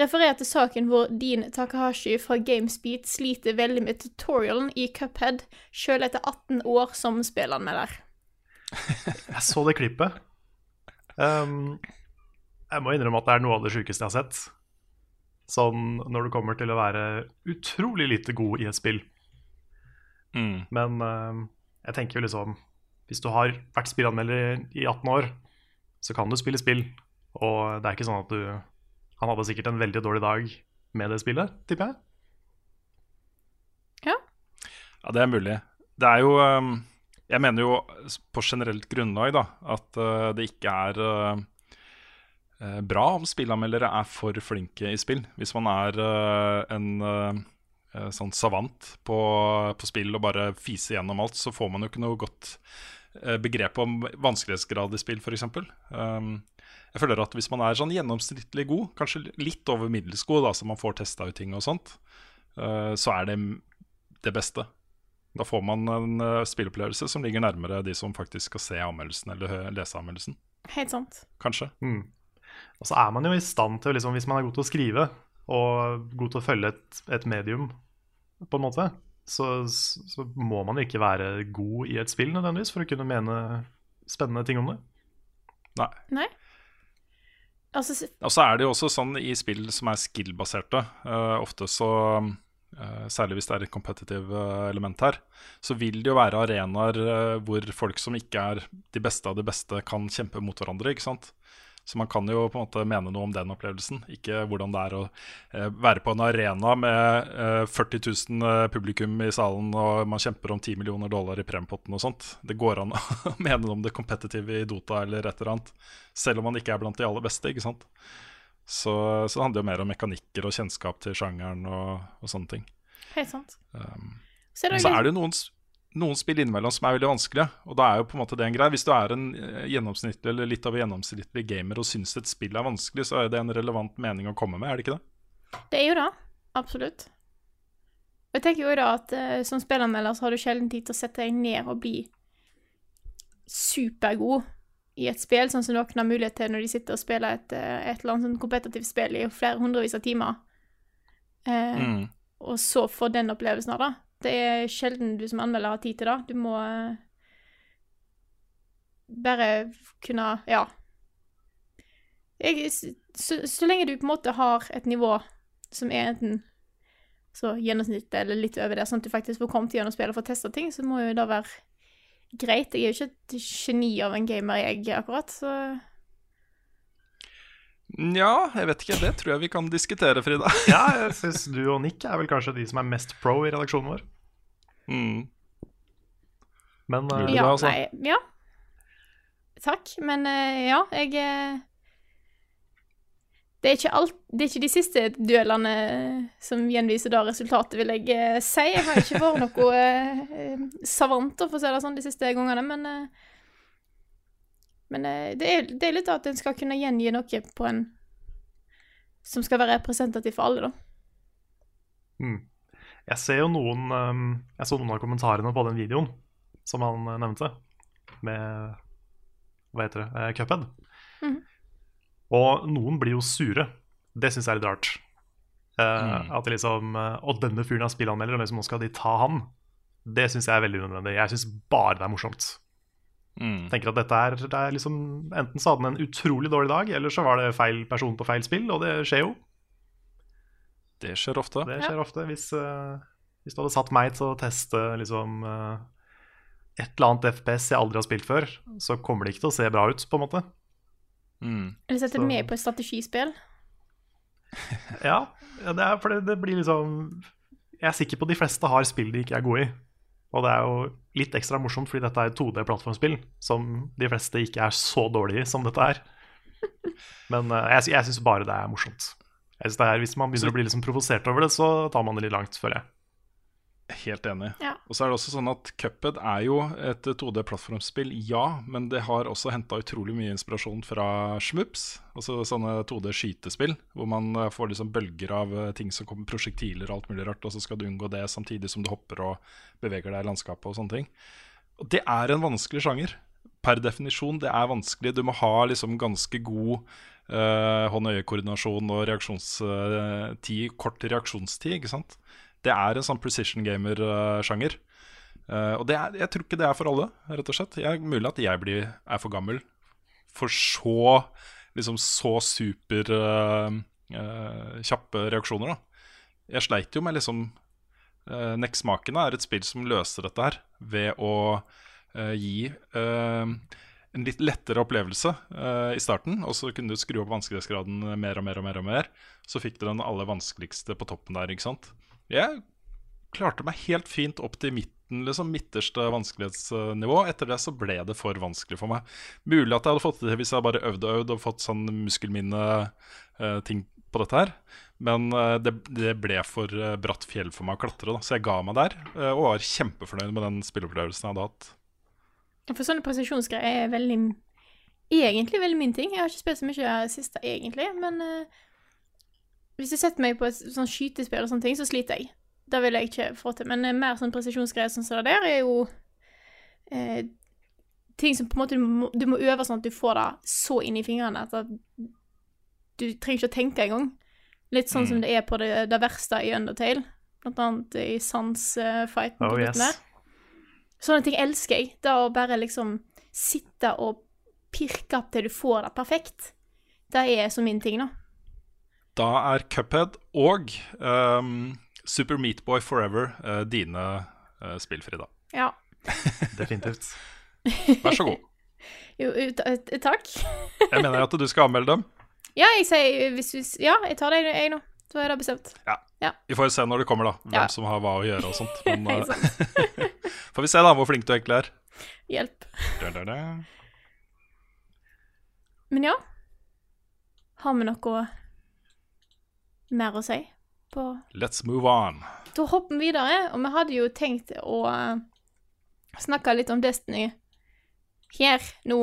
Refererer til saken hvor Dean Takahashi fra Gamesbeat sliter veldig med tutorialen i Cuphead, sjøl etter 18 år som spillanmelder. Jeg så det klippet. Um, jeg må innrømme at det er noe av det sjukeste jeg har sett. Sånn når du kommer til å være utrolig lite god i et spill. Mm. Men eh, jeg tenker jo liksom Hvis du har vært spillanmelder i 18 år, så kan du spille spill. Og det er ikke sånn at du Han hadde sikkert en veldig dårlig dag med det spillet, tipper jeg. Ja, det er mulig. Det er jo um, Jeg mener jo på generelt grunnlag da at uh, det ikke er uh, bra om spillanmeldere er for flinke i spill. Hvis man er uh, en sånn savant på, på spill og bare fiser gjennom alt, så får man jo ikke noe godt begrep om vanskelighetsgrad i spill, f.eks. Um, jeg føler at hvis man er sånn gjennomsnittlig god, kanskje litt over middels god, så man får testa ut ting og sånt, så er det det beste. Da får man en uh, spillopplevelse som ligger nærmere de som faktisk skal se anmeldelsen eller lese anmeldelsen. Helt sant. Kanskje. Mm. Og så er man jo i stand til, liksom, hvis man er god til å skrive og god til å følge et, et medium, på en måte, så, så må man ikke være god i et spill nødvendigvis for å kunne mene spennende ting om det. Nei. Nei? Altså, Og så er det jo også sånn i spill som er skill-baserte, Uh, ofte så Særlig hvis det er et competitive eh, element her, så vil det jo være arenaer eh, hvor folk som ikke er de beste av de beste, kan kjempe mot hverandre. ikke sant? Så man kan jo på en måte mene noe om den opplevelsen, ikke hvordan det er å eh, være på en arena med eh, 40 000 eh, publikum i salen og man kjemper om 10 millioner dollar i premiepotten og sånt. Det går an <laughs> å mene noe om det competitive i Dota eller et eller annet, selv om man ikke er blant de aller beste, ikke sant. Så, så det handler jo mer om mekanikker og kjennskap til sjangeren og, og sånne ting. helt sant. Um, Så er det så er det jo noen, noen spill innimellom som er veldig vanskelige, og da er jo på en måte det en greie. Hvis du er en eh, gjennomsnittlig eller litt over gjennomsnittlig gamer og syns et spill er vanskelig, så er det en relevant mening å komme med, er det ikke det? Det er jo det. Absolutt. Og jeg tenker jo da at uh, som spillanmelder så har du sjelden tid til å sette deg ned og bli supergod i et spill, sånn som noen har mulighet til når de sitter og spiller et, eh, et eller annet sånn kompetitivt spill i flere hundrevis av timer. Eh, Mm. Og så få den opplevelsen av det. Det er sjelden du som anmelder har tid til det. Du må eh, bare kunne Ja. Jeg, så, så lenge du på en måte har et nivå som er enten så gjennomsnittet eller litt over det, sånn at du faktisk får kommet gjennom spillet og får testa ting, så må jo det være greit. Jeg er jo ikke et geni av en gamer, jeg, akkurat, så Nja, jeg vet ikke. Det tror jeg vi kan diskutere, Frida. <laughs> Ja, jeg synes du og Nick er vel kanskje de som er mest pro i redaksjonen vår. Mm. Men uh, ja, det, Ja, altså. nei, ja. Takk, men uh, ja, jeg eh, det er, ikke alt, det er ikke de siste duellene som gjenviser da resultatet, vil jeg eh, si. Jeg har ikke vært noe eh, <laughs> eh, savant, for å si det sånn, de siste gangene, men eh, Men eh, det, er, det er litt at en skal kunne gjengi noe på en som skal være representativ for alle, da. mm. jeg ser jo noen um, Jeg så noen av kommentarene på den videoen som han eh, nevnte, med Hva heter det? Uh, Cuphead. Mhm. Og noen blir jo sure. Det syns jeg er litt rart. Uh, Mm. At liksom eh, Og denne fyren er spillanmelder, og liksom, nå skal de ta han. Det syns jeg er veldig unødvendig. Jeg syns bare det er morsomt. Mm. tenker at dette er, det er liksom Enten så hadde han en utrolig dårlig dag, eller så var det feil person på feil spill, og det skjer jo. Det skjer ofte. Det skjer ofte. Hvis, uh, hvis du hadde satt meg til å teste liksom uh, et eller annet FPS jeg aldri har spilt før, så kommer det ikke til å se bra ut, på en måte. Mm. Eller setter Så- med på et strategispill. <laughs> Ja, ja det er for det, det blir liksom Jeg er sikker på de fleste har spill de ikke er gode i. Og det er jo litt ekstra morsomt fordi dette er et 2D-plattformspill som de fleste ikke er så dårlige i som dette er. <laughs> Men uh, jeg, jeg syns bare det er morsomt. Jeg synes det er, hvis man begynner Så- å bli liksom provosert over det, så tar man det litt langt, føler jeg. Helt enig. Ja. Og så er det også sånn at Cuphead er jo et 2D-plattformspill, ja, men det har også henta utrolig mye inspirasjon fra Schmups. Altså sånne 2D-skytespill, hvor man eh, får liksom bølger av eh, ting som kommer, prosjektiler og alt mulig rart, og så skal du unngå det samtidig som du hopper og beveger deg i landskapet og sånne ting. Og det er en vanskelig sjanger. Per definisjon, det er vanskelig. Du må ha liksom ganske god uh, hånd-øye-koordinasjon og reaksjonstid, kort reaksjonstid, ikke sant. Det er en sånn precision gamer-sjanger. Uh, og det er, jeg tror ikke det er for alle, rett og slett. Jeg, mulig at jeg blir, er for gammel for så liksom så super uh, uh, kjappe reaksjoner, da. Jeg sleit jo med liksom uh, Neksmakene er et spill som løser dette her ved å uh, gi eh, en litt lettere opplevelse eh, i starten, og så kunne du skru opp vanskelighetsgraden mer og mer og mer. og mer Så fikk du den aller vanskeligste på toppen der, ikke sant. Jeg klarte meg helt fint opp til midten, liksom midterste vanskelighetsnivå. Etter det så ble det for vanskelig for meg. Mulig at jeg hadde fått det hvis jeg bare øvde og øvde og fått sånn muskelminne-ting på dette her. Men eh, det, det ble for eh, bratt fjell for meg å klatre, da. så jeg ga meg der. eh, og var kjempefornøyd med den spilleopplevelsen jeg hadde hatt. For sånne presisjonsgreier er veldig Egentlig veldig min ting. Jeg har ikke spilt så mye siste, egentlig, men eh, hvis jeg setter meg på et sånn skytespill og sånne ting, så sliter jeg. Det vil jeg ikke få til. Men eh, mer sånn presisjonsgreier sånn som det der, er jo eh, ting som på en måte du må, du må øve sånn at du får det så inn i fingrene at du trenger ikke å tenke engang. Litt sånn som det er på det, det verste i Undertale, blant annet i Sans-fighten. Oh yes. Sånne ting elsker jeg. Det å bare liksom sitte og pirke opp til du får det perfekt. Det er så min ting, da. Da er Cuphead og um, Super Meatboy Forever uh, dine uh, spill, Frida. Ja. <laughs> <laughs> Definitivt. Vær så god. <laughs> Jo, takk. Jeg mener at du skal anmelde dem. Ja, jeg sier hvis du Ja, jeg tar det, jeg nå. Da er det bestemt. Ja, Vi får jo se når det kommer, da. Hvem Ja. som har hva å gjøre og sånt. Men eh, får vi se da hvor flink du egentlig er. Hjelp. Da, da, da. Men ja. Har vi noe mer å si på Let's move on. Da hopper vi videre, og vi hadde jo tenkt å eh, snakke litt om Destiny her nå.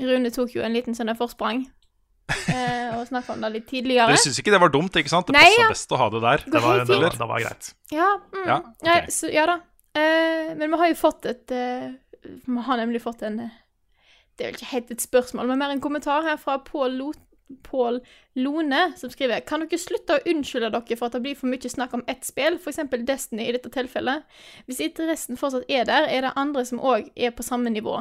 Rune tok jo en liten sånn forsprang eh, <laughs> og snakka om det litt tidligere. Du syns ikke det var dumt, ikke sant? Det passa ja. best å ha det der. Det var, det var, det var greit. Ja, mm, Ja, ja, ok. så, ja da. Eh, men vi har jo fått et eh, Vi har nemlig fått en eh, Det er vel ikke helt et spørsmål, men mer en kommentar her fra Pål Lo Pål Lone, som skriver Kan dere slutte å unnskylde dere for at det blir for mye snakk om ett spill, f.eks. Destiny i dette tilfellet? Hvis interessen fortsatt er der, er det andre som òg er på samme nivå.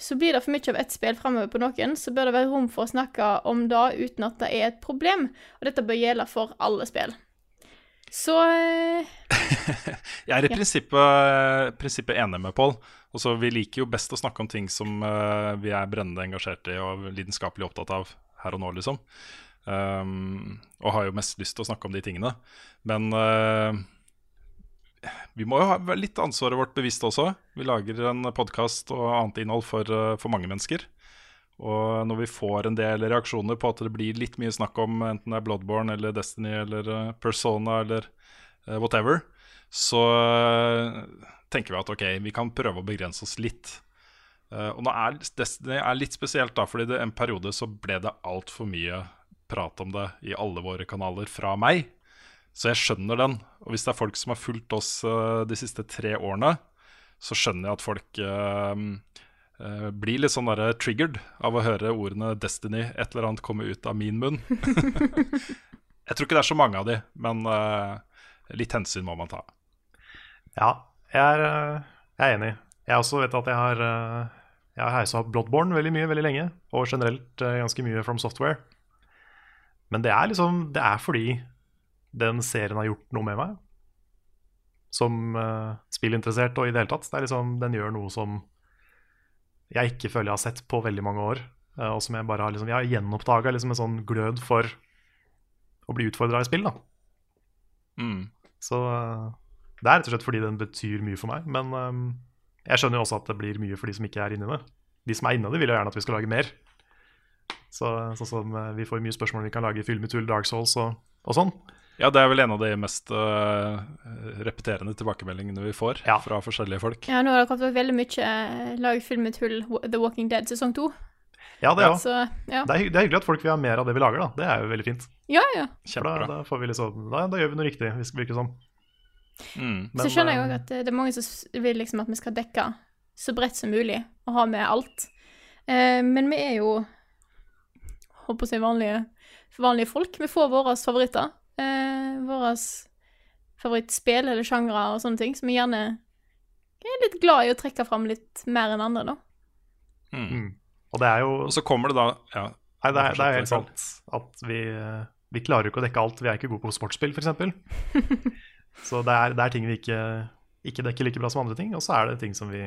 Så blir det for mye av ett spill framover på noen, så bør det være rom for å snakke om det uten at det er et problem, og dette bør gjelde for alle spill. Så <laughs> Jeg er i prinsippet, prinsippet enig med Pål. Vi liker jo best å snakke om ting som uh, vi er brennende engasjert i og lidenskapelig opptatt av her og nå, liksom. Um, og har jo mest lyst til å snakke om de tingene. Men uh, vi må jo ha litt ansvaret vårt bevisst også. Vi lager en podkast og annet innhold for, uh, for mange mennesker. Og når vi får en del reaksjoner på at det blir litt mye snakk om enten det er Bloodborne eller Destiny eller eh, Persona eller whatever, så tenker vi at ok, vi kan prøve å begrense oss litt. Eh, og nå er Destiny er litt spesielt, da, fordi det en periode så ble det altfor mye prat om det i alle våre kanaler fra meg. Så jeg skjønner den. Og hvis det er folk som har fulgt oss eh, de siste tre årene, så skjønner jeg at folk eh, eh, blir litt sånn der triggered av å høre ordene 'Destiny' et eller annet komme ut av min munn. <laughs> jeg tror ikke det er så mange av de, men eh, litt hensyn må man ta. Ja, jeg er, jeg er enig. Jeg også vet at jeg har Jeg har heisa opp Bloodborne veldig mye veldig lenge, og generelt eh, ganske mye From Software. Men det er liksom Det er fordi den serien har gjort noe med meg. Som uh, spillinteressert og i det hele tatt. Det er liksom, den gjør noe som jeg ikke føler jeg har sett på veldig mange år. Uh, og som jeg bare har liksom, Jeg har gjenoppdaga liksom en sånn glød for å bli utfordra i spill. da Mm. så uh, det er rett og slett fordi den betyr mye for meg. Men øhm, jeg skjønner jo også at det blir mye for de som ikke er inni det. De som er inni det, vil jo gjerne at vi skal lage mer. Så, sånn som øh, vi får mye spørsmål om vi kan lage film i tull, Dark Souls og, og sånn. Ja, det er vel en av de mest uh, repeterende tilbakemeldingene vi får Ja. fra forskjellige folk. Ja, nå har det kommet veldig mye uh, lag filmtull The Walking Dead sesong to. Ja, det òg. Så ja. Det, er det er hyggelig at folk vil ha mer av det vi lager, da. Det er jo veldig fint. Ja, ja. Da, da, får vi liksom, da, da gjør vi noe riktig, hvis det virker sånn. Mm. så skjønner jeg òg at eh, det er mange som vil liksom at vi skal dekke så bredt som mulig og ha med alt. Eh, men vi er jo Håper å si vanlige, vanlige folk. Vi får våre favoritter. Eh, våre favorittspill eller sjangre og sånne ting som vi gjerne er litt glad i å trekke fram litt mer enn andre, da. Mm. Mm. Og det er jo Og så kommer det da ja, Nei, det er, det er helt sant at vi, eh, vi klarer jo ikke å dekke alt. Vi er ikke gode på sportsspill, f.eks. <laughs> Så det er, det er ting vi ikke, ikke dekker like bra som andre ting, og så er det ting som vi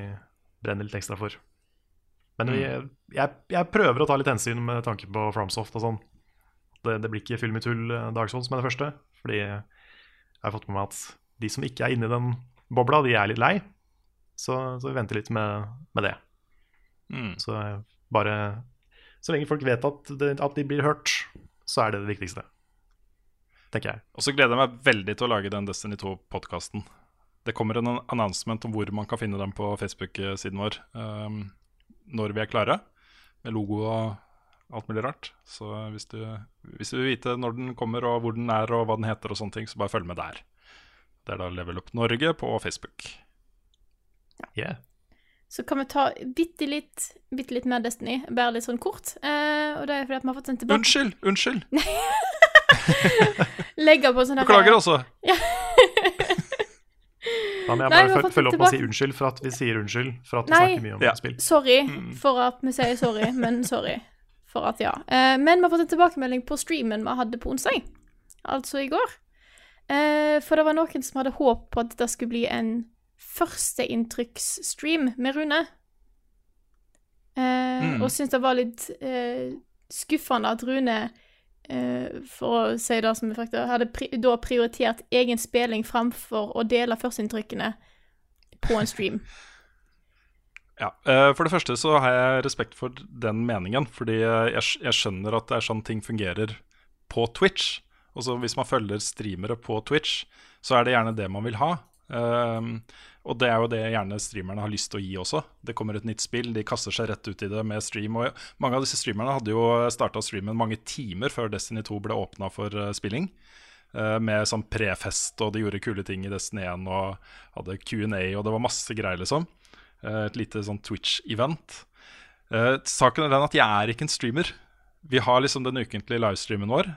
brenner litt ekstra for. Men vi, jeg, jeg prøver å ta litt hensyn med tanke på Fromsoft og sånn. Det, det blir ikke fyll med tull Dark Souls med det første, fordi jeg har fått med meg at de som ikke er inne i den bobla, de er litt lei. Så, så vi venter litt med, med det. Mm. Så eh, bare Så lenge folk vet at, det, at de blir hørt, så er det det viktigste. Tenker jeg. Og så gleder jeg meg veldig til å lage den Destiny 2-podkasten. Det kommer en announcement om hvor man kan finne dem på Facebook-siden vår um, når vi er klare, med logo og alt mulig rart. Så hvis du, hvis du vil vite når den kommer, og hvor den er, og hva den heter, og sånne ting, så bare følg med der. Det er da Level Up Norge på Facebook. Yeah. Så kan vi ta bitte litt, bitte litt mer Destiny, bare litt sånn kort. Eh, og det er fordi at vi har fått sendt tilbake Unnskyld! Unnskyld! <laughs> <laughs> Legge på sånn Beklager, altså. Da må jeg Nei, bare har fått følge opp med å si unnskyld for at vi sier unnskyld for at vi Nei. snakker mye om Ja. spill. Sorry Mm. for at vi sier sorry, men sorry for at ja. Eh, men vi har fått en tilbakemelding på streamen vi hadde på onsdag, altså i går. Eh, for det var noen som hadde håp på at det skulle bli en førsteinntrykksstream med Rune. Eh, Mm. Og syntes det var litt eh, skuffende at Rune, for å si det som er fakta, hadde pri da prioritert egen spilling framfor å dele førsteinntrykkene på en stream. <laughs> Ja, eh, For det første så har jeg respekt for den meningen. Fordi eh, jeg, skjønner at det er sånn ting fungerer på Twitch. Og så Hvis man følger streamere på Twitch, så er det gjerne det man vil ha. Og det er jo det gjerne streamerne har lyst til å gi også. Det kommer et nytt spill, de kaster seg rett ut i det med stream. Og mange av disse streamerne hadde jo starta streamen mange timer før Destiny 2 ble åpna for eh, spilling. Eh, med sånn prefest, og de gjorde kule ting i Destiny 1 og hadde Q&A, og det var masse greier, liksom. Eh, et lite sånn Twitch-event. Saken er den at jeg er ikke en streamer. Vi har liksom den ukentlige livestreamen vår.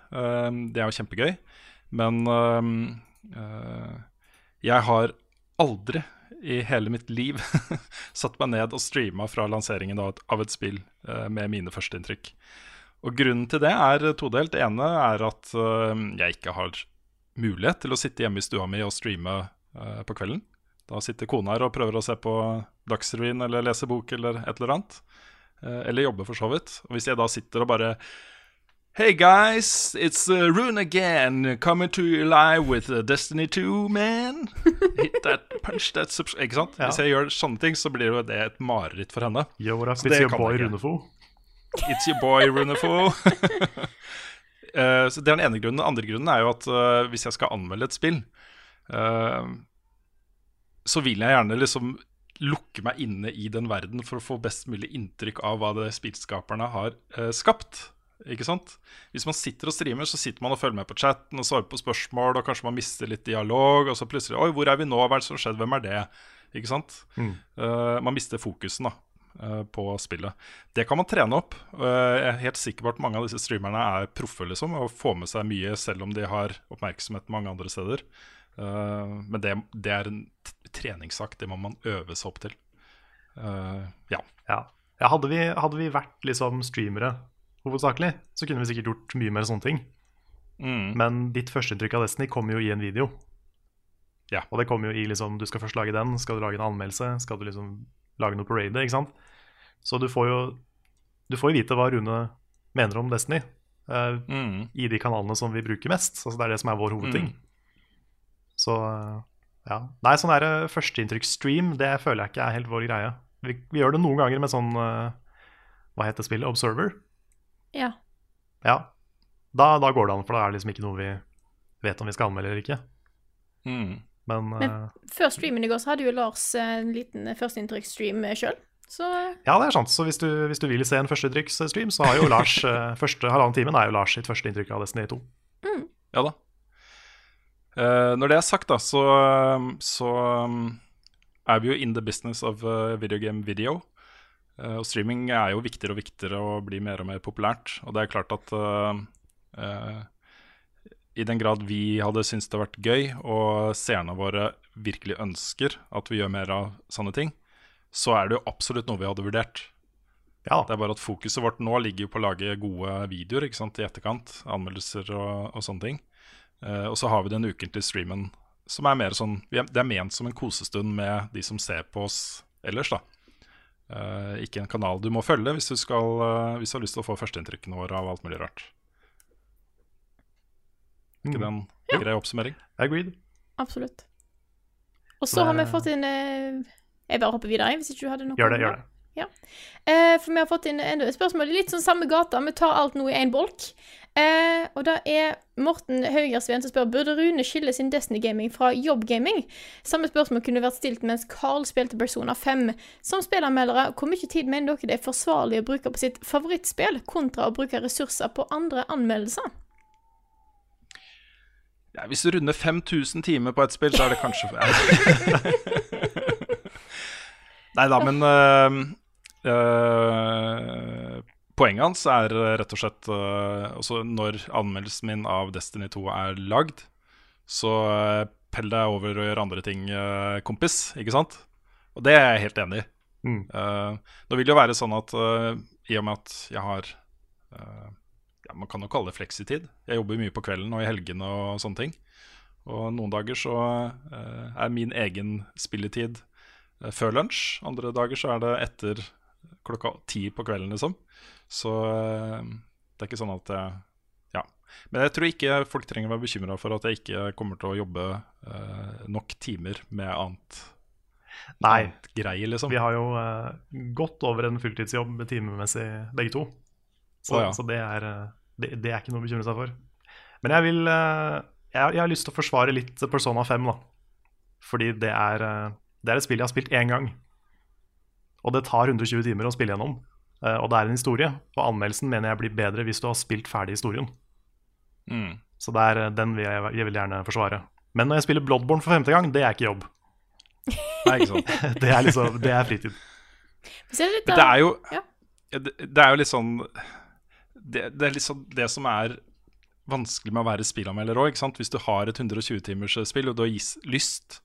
Det er jo kjempegøy. Men jeg har aldri i hele mitt liv <laughs> satt meg ned og streama fra lanseringen av et, spill eh, med mine førsteinntrykk. Og grunnen til det er todelt. Det ene er at eh, jeg ikke har mulighet til å sitte hjemme i stua mi og streame eh, på kvelden. Da sitter kona her og prøver å se på Dagsrevyen eller lese bok eller et eller annet. Eller jobbe, for så vidt. Og hvis jeg da sitter og bare Hey guys, it's uh, Rune again, coming to you live with uh, Destiny 2, man. <laughs> Hit that, punch that. Ikke sant? Ja. Hvis jeg gjør sånne ting, så blir jo det et mareritt for henne. Yo, what up, it's your boy. Runefo. It's your boy, Runefo. <laughs> <laughs> Eh, så Det er den ene grunnen. Den andre grunnen er jo at uh, hvis jeg skal anmelde et spill, eh, så vil jeg gjerne liksom lukke meg inne i den verden for å få best mulig inntrykk av hva det spillskaperne har skapt. Ikke sant? Hvis man sitter og streamer, så sitter man og følger med på chatten og svarer på spørsmål, og kanskje man mister litt dialog, og så plutselig Oi, hvor er vi nå? Hva er det som har skjedd? Hvem er det? Ikke sant? Mm. Uh, man mister fokusen da, uh, på spillet. Det kan man trene opp. Uh, jeg er helt sikker på at mange av disse streamerne er proffe liksom, og får med seg mye selv om de har oppmerksomhet mange andre steder. Men det, det er en treningssak. Det må man øve seg opp til. Ja. Ja. ja hadde, vi, hadde vi vært liksom streamere hovedsakelig, så kunne vi sikkert gjort mye mer sånne ting. Mm. Men ditt førsteinntrykk av Destiny kommer jo i en video. Ja. Og det kommer jo i liksom Du skal først lage den, skal du lage en anmeldelse, skal du liksom lage noe på raidet, ikke sant. Så du får jo Du får jo vite hva Rune mener om Destiny uh, Mm. i de kanalene som vi bruker mest. Altså Det er det som er vår hovedting. Mm. Så eh, ja. Nei, sånn der førsteinntrykksstream, det føler jeg ikke er helt vår greie. Vi, vi gjør det noen ganger med sånn uh, Hva heter spillet? Observer. Ja. Ja. Da, da går det an, for da er det liksom ikke noe vi vet om vi skal anmelde eller ikke. Mm. Men, Men- uh, Før streamen i går så hadde jo Lars eh, en liten førsteinntrykksstream sjøl. Så eh, ja, det er sant. Så hvis du, hvis du vil se en førsteinntrykksstream, så har jo Lars <laughs> eh, første halvannen timen er jo Lars sitt første inntrykk av Destiny 2. Ja da. Uh, når det er sagt, da, så, så um, er vi jo in the business of uh, video game video. Eh, og streaming er jo viktigere og viktigere og blir mer og mer populært. Og det er klart at uh, i den grad vi hadde syntes det hadde vært gøy, og seerne våre virkelig ønsker at vi gjør mer av sånne ting, så er det jo absolutt noe vi hadde vurdert. Ja, Det er bare at fokuset vårt nå ligger på å lage gode videoer i etterkant. Anmeldelser og, og sånne ting. Uh, og så har vi den ukentlige streamen som er mer sånn Det er ment som en kosestund med de som ser på oss ellers, da. Eh, ikke en kanal du må følge hvis du, skal, eh, hvis du har lyst til å få førsteinntrykkene våre av alt mulig rart. Ikke Mm. det en grei oppsummering? agreed. absolutt. Og Så har vi fått inn eh, Jeg bare hopper videre, hvis ikke du hadde noe. Gjør det, gjør det. Eh, for vi har fått inn enda et spørsmål i litt sånn samme gata. Vi tar alt nå i én bolk. Eh, og det er Morten Haugersveen som spør Burde Rune skille sin Destiny-gaming fra jobbgaming. Samme spørsmål kunne vært stilt mens Carl spilte Persona 5. Som spillanmeldere, hvor mye tid mener dere det er forsvarlig å bruke på sitt favorittspill, kontra å bruke ressurser på andre anmeldelser? Ja, hvis du runder 5000 timer på et spill, så er det kanskje <laughs> Nei da, men øh, øh, Poenget hans er øh, rett og slett også Når anmeldelsen min av Destiny 2 er lagd, så uh, pell deg over og gjør andre ting, uh, kompis. Ikke sant? Og det er jeg helt enig i. Mm. Uh, nå vil det jo være sånn at uh, i og med at jeg har uh, ja, Man kan jo kalle det fleksitid. Jeg jobber mye på kvelden og i helgene og sånne ting. Og noen dager så uh, er min egen spilletid uh, før lunsj. Andre dager så er det etter klokka ti på kvelden, liksom. Så uh, det er ikke sånn at jeg Ja. Men jeg tror ikke folk trenger å være bekymra for at jeg ikke kommer til å jobbe uh, nok timer med annet, Nei, annet greie, liksom. vi har jo eh, godt over en fulltidsjobb timemessig, begge to. Så, oh, ja. så det, er, eh, det, det er ikke noe å bekymre seg for. Men jeg vil eh, jeg, jeg har lyst til å forsvare litt Persona 5, da. Fordi det er, eh, det er et spill jeg har spilt én gang. Og det tar 120 timer å spille gjennom. Eh, og det er en historie. Og anmeldelsen mener jeg blir bedre hvis du har spilt ferdig historien. Mm. Så det er, eh, den vil jeg, jeg vil gjerne forsvare. Men når jeg spiller Bloodborne for femte gang, det er ikke jobb. <laughs> Nei, ikke sant. <laughs> Det er, liksom, det er fritid. Det litt det er jo det, det er jo litt sånn det, det er liksom det som er vanskelig med å være spillanmelder òg. Hvis du har et 120-timers spill og du har lyst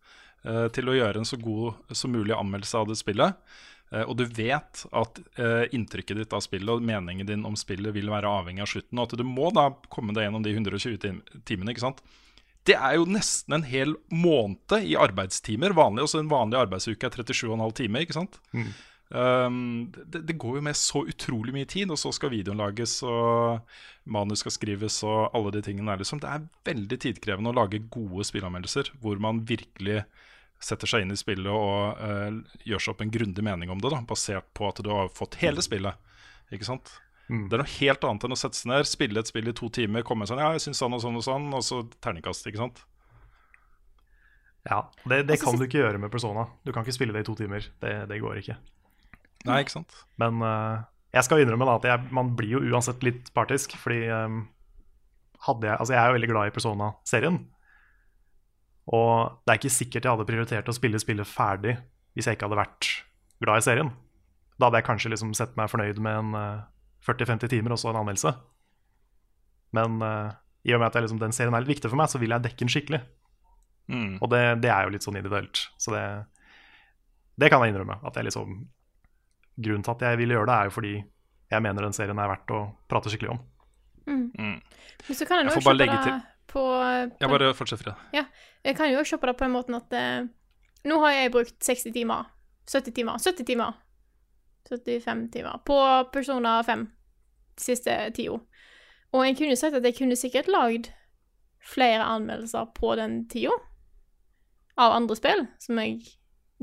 uh, til å gjøre en så god som mulig anmeldelse av det spillet, eh, og du vet at eh, inntrykket ditt av spillet og meningen din om spillet vil være avhengig av slutten, og at du må da komme deg gjennom de 120 tim timene, ikke sant. Det er jo nesten en hel måned i arbeidstimer. Vanlig, også En vanlig arbeidsuke er 37,5 timer. ikke sant? Um, det, det går jo med så utrolig mye tid, og så skal videoen lages, og manus skal skrives, og alle de tingene der. Liksom. Det er veldig tidkrevende å lage gode spillanmeldelser hvor man virkelig setter seg inn i spillet og uh, gjør seg opp en grundig mening om det, da, basert på at du har fått hele spillet. Ikke sant? Mm. Det er noe helt annet enn å sette seg ned, spille et spill i to timer, komme sånn Ja, jeg syns sånn og sånn og sånn, og så terningkast, ikke sant? Ja, Det, det Altså, kan du ikke gjøre med Persona. Du kan ikke spille det i to timer. Det, det går ikke. Nei, ikke sant? Men uh, jeg skal innrømme da at jeg, man blir jo uansett litt partisk, fordi um, hadde jeg Altså, jeg er jo veldig glad i Persona-serien. Og det er ikke sikkert jeg hadde prioritert å spille spillet ferdig hvis jeg ikke hadde vært glad i serien. Da hadde jeg kanskje liksom sett meg fornøyd med en eh, 40-50 timer og så en anmeldelse. Men uh, i og med at jeg liksom, den serien er litt viktig for meg, så vil jeg dekke den skikkelig. Mm. Og det, det er jo litt sånn individuelt. Så det, det kan jeg innrømme. At jeg liksom Grunnen til at jeg vil gjøre det, er jo fordi jeg mener den serien er verdt å prate skikkelig om. Mm. Mm. Men så kan jeg Jeg får bare se på legge det på, på Ja, bare fortsett, Frida. Jeg kan jo se på det på den måten at eh, nå har jeg brukt 60 timer, 70 timer, 70 timer, 75 timer på Persona 5 de siste tida. Og jeg kunne sagt at jeg kunne sikkert lagd flere anmeldelser på den tida av andre spill, som jeg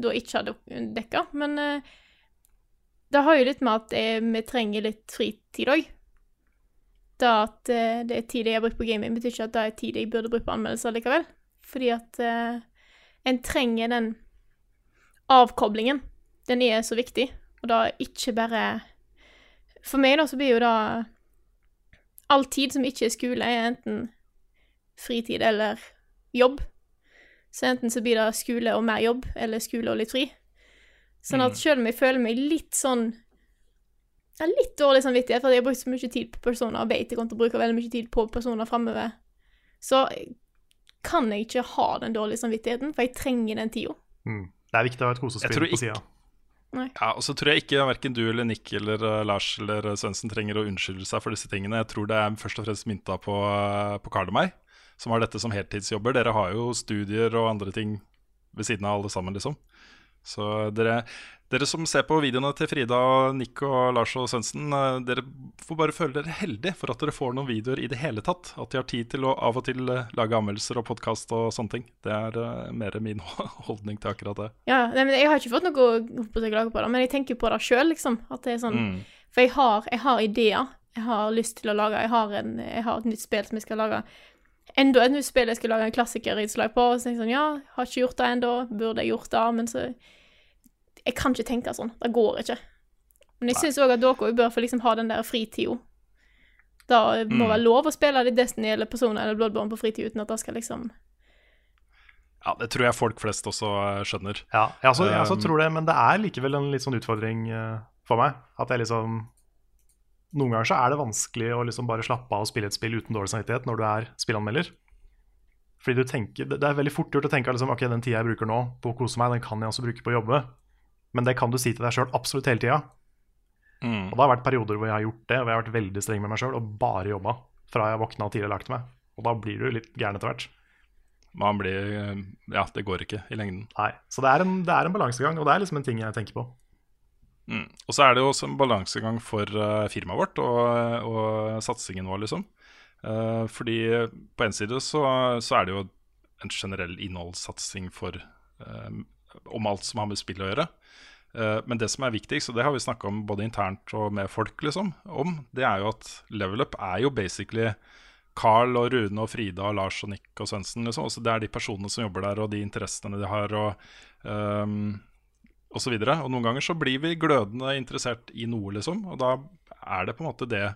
da ikke hadde dekka. Men eh, det har jo litt med at jeg, vi trenger litt fritid òg. Det at uh, det er tid jeg har brukt på gaming, betyr ikke at det er tid jeg burde brukt på anmeldelser likevel. Fordi at uh, en trenger den avkoblingen. Den er så viktig. Og da ikke bare For meg, da, så blir jo da All tid som ikke er skole, er enten fritid eller jobb. Så enten så blir det skole og mer jobb, eller skole og litt fri. Sånn at Mm. selv om jeg føler meg litt sånn ja, Litt dårlig samvittighet, for jeg har brukt så mye tid på personer, og vet jeg kommer til å bruke veldig mye tid på personer framover, så kan jeg ikke ha den dårlige samvittigheten, for jeg trenger den tida. Mm. Det er viktig å ha et kosespill på sida. Ja, og så tror jeg ikke verken du eller Nick eller eh, Lars eller eh, Svendsen trenger å unnskylde seg for disse tingene. Jeg tror det er først og fremst mynta på, uh, på Karl og meg, som har dette som heltidsjobber. Dere har jo studier og andre ting ved siden av alle sammen, liksom. Så dere, dere som ser på videoene til Frida Nick og Lars og Svendsen, eh, dere får bare føle dere heldige for at dere får noen videoer i det hele tatt. At de har tid til å av og til eh, lage anmeldelser og podkast og sånne ting. Det er eh, mer min <laughs> holdning til akkurat det. Ja, nei, men Jeg har ikke fått noe å klage på det, men jeg tenker på det sjøl, liksom. At det er sånn Mm. For jeg har, jeg har ideer. Jeg har lyst til å lage Jeg har, en, jeg har et nytt spill som jeg skal lage. Enda et nytt spill jeg skal lage en klassikerinnslag på. Og så tenker jeg sånn Ja, har ikke gjort det ennå. Burde jeg gjort det? Men så Jeg kan ikke tenke sånn. Det går ikke. Men jeg syns òg at dere bør få liksom ha den der fritida. Det må Mm. være lov å spille litt Destiny eller Persona eller Bloodborne på fritid uten at det skal liksom Ja, det tror jeg folk flest også eh, skjønner. Ja, jeg også, jeg også Um, tror det, men det er likevel en litt sånn utfordring eh, for meg. At jeg liksom Noen ganger så er det vanskelig å liksom bare slappe av og spille et spill uten dårlig samvittighet når du er spillanmelder. Fordi du tenker, Det er veldig fort gjort å tenke liksom, ok, den tida jeg bruker nå på å kose meg, den kan jeg også bruke på å jobbe. Men det kan du si til deg sjøl absolutt hele tida. Mm. Og det har vært perioder hvor jeg har gjort det, og jeg har vært veldig streng med meg sjøl og bare jobba fra jeg våkna og tidlig lagt meg. Og da blir du litt gæren etter hvert. Man blir eh, Ja, det går ikke i lengden. Nei. Så det er en, det er en balansegang, og det er liksom en ting jeg tenker på. Mm. Og så er det jo også en balansegang for uh, firmaet vårt og, og satsingen vår, liksom. Uh, fordi på en side så, så er det jo en generell innholdssatsing for eh, om alt som har med spill å gjøre. Eh, men det som er viktigst, og det har vi snakka om både internt og med folk, liksom, om, det er jo at level up er jo basically Carl og Rune og Frida og Lars og Nick og Svendsen. Liksom. Altså, det er de personene som jobber der, og de interessene de har. og um, og så videre. Og noen ganger så blir vi glødende interessert i noe, liksom. Og da er det på en måte det,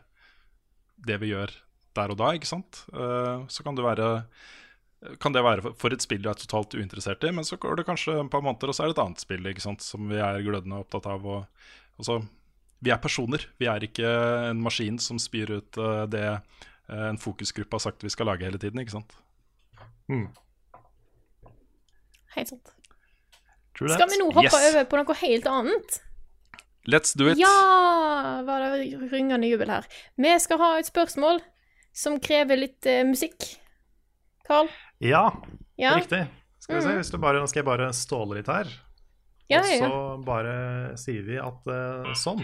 det vi gjør der og da, ikke sant. Uh, så kan det være kan det være for et spill du er totalt uinteressert i, men så går det kanskje et par måneder, og så er det et annet spill ikke sant, som vi er glødende opptatt av. Og, og så, vi er personer, vi er ikke en maskin som spyr ut eh, det eh, en fokusgruppe har sagt vi skal lage hele tiden. ikke sant? Mm. Helt sant. Skal vi nå hoppe Yes. over på noe helt annet? Let's do it! Ja! Var det ryngende jubel her. Vi skal ha et spørsmål som krever litt uh, musikk. Carl? Ja, Ja? riktig. Skal vi se, Mhm. hvis du bare, Nå skal jeg bare ståle litt her. Ja, og ja, så ja. bare sier vi at uh, sånn.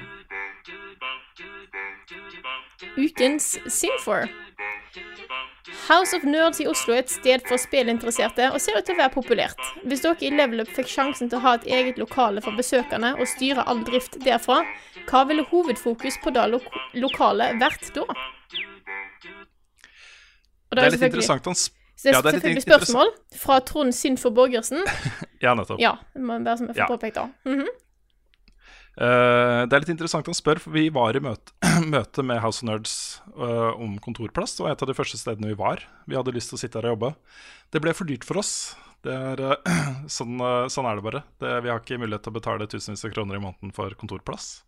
Ukens Sinfor. House of Nerds i Oslo er et sted for spillinteresserte og ser ut til å være populært. Hvis dere i Level Up fikk sjansen til å ha et eget lokale for besøkende og styre all drift derfra, hva ville hovedfokus på det lo lokale vært da? Og Det er litt interessant han sp- Så det er Ja, det er selvfølgelig spørsmål fra Trond Sinfor Borgersen. <laughs> Ja, nettopp. Ja, det må være som jeg får Ja. påpekt da. Mm -hmm. uh, det er litt interessant han spør, for vi var i møte, <clears throat> møte med House of Nerds uh, om kontorplass. Det var et av de første stedene vi var. Vi hadde lyst til å sitte her og jobbe. Det ble for dyrt for oss. Det er, uh, <clears throat> sånn, sånn er det bare. Det, vi har ikke mulighet til å betale tusenvis av kroner i måneden for kontorplass.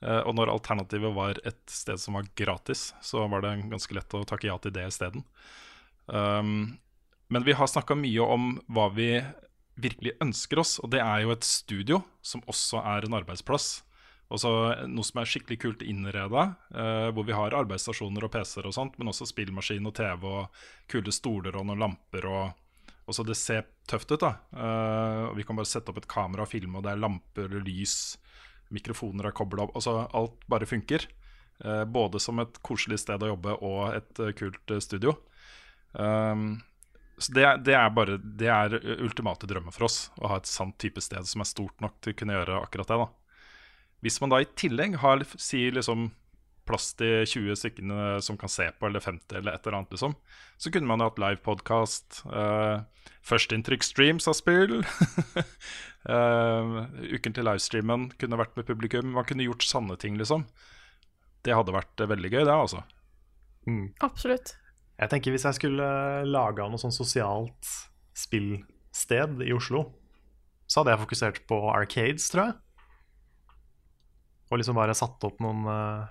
Og når alternativet var et sted som var gratis, så var det ganske lett å takke ja til det isteden. Um, men vi har snakka mye om hva vi virkelig ønsker oss, og det er jo et studio som også er en arbeidsplass. Også noe som er skikkelig kult innreda, eh, hvor vi har arbeidsstasjoner og PC-er og sånt, men også spillmaskin og TV og kule stoler og noen lamper og og så Det ser tøft ut, da. Eh, vi kan bare sette opp et kamera og filme, og det er lamper, lys, mikrofoner er kobla opp. Altså alt bare funker. Eh, både som et koselig sted å jobbe og et eh, kult eh, studio. Um, så det, det er bare Det er ultimate drømmer for oss å ha et sant type sted som er stort nok til å kunne gjøre akkurat det. da Hvis man da i tillegg har si liksom plass til 20 stykkene som kan se på, eller 50, eller et eller annet, liksom. Så kunne man jo hatt livepodkast. Uh, Førsteinntrykk-streams av spill. uh, <laughs> uken til livestreamen kunne vært med publikum. Man kunne gjort sanne ting, liksom. Det hadde vært uh, veldig gøy, det, altså. Mm. Absolutt. Jeg tenker Hvis jeg skulle laga noe sånn sosialt spillsted i Oslo, så hadde jeg fokusert på arcades, tror jeg. Og liksom bare satt opp noen eh,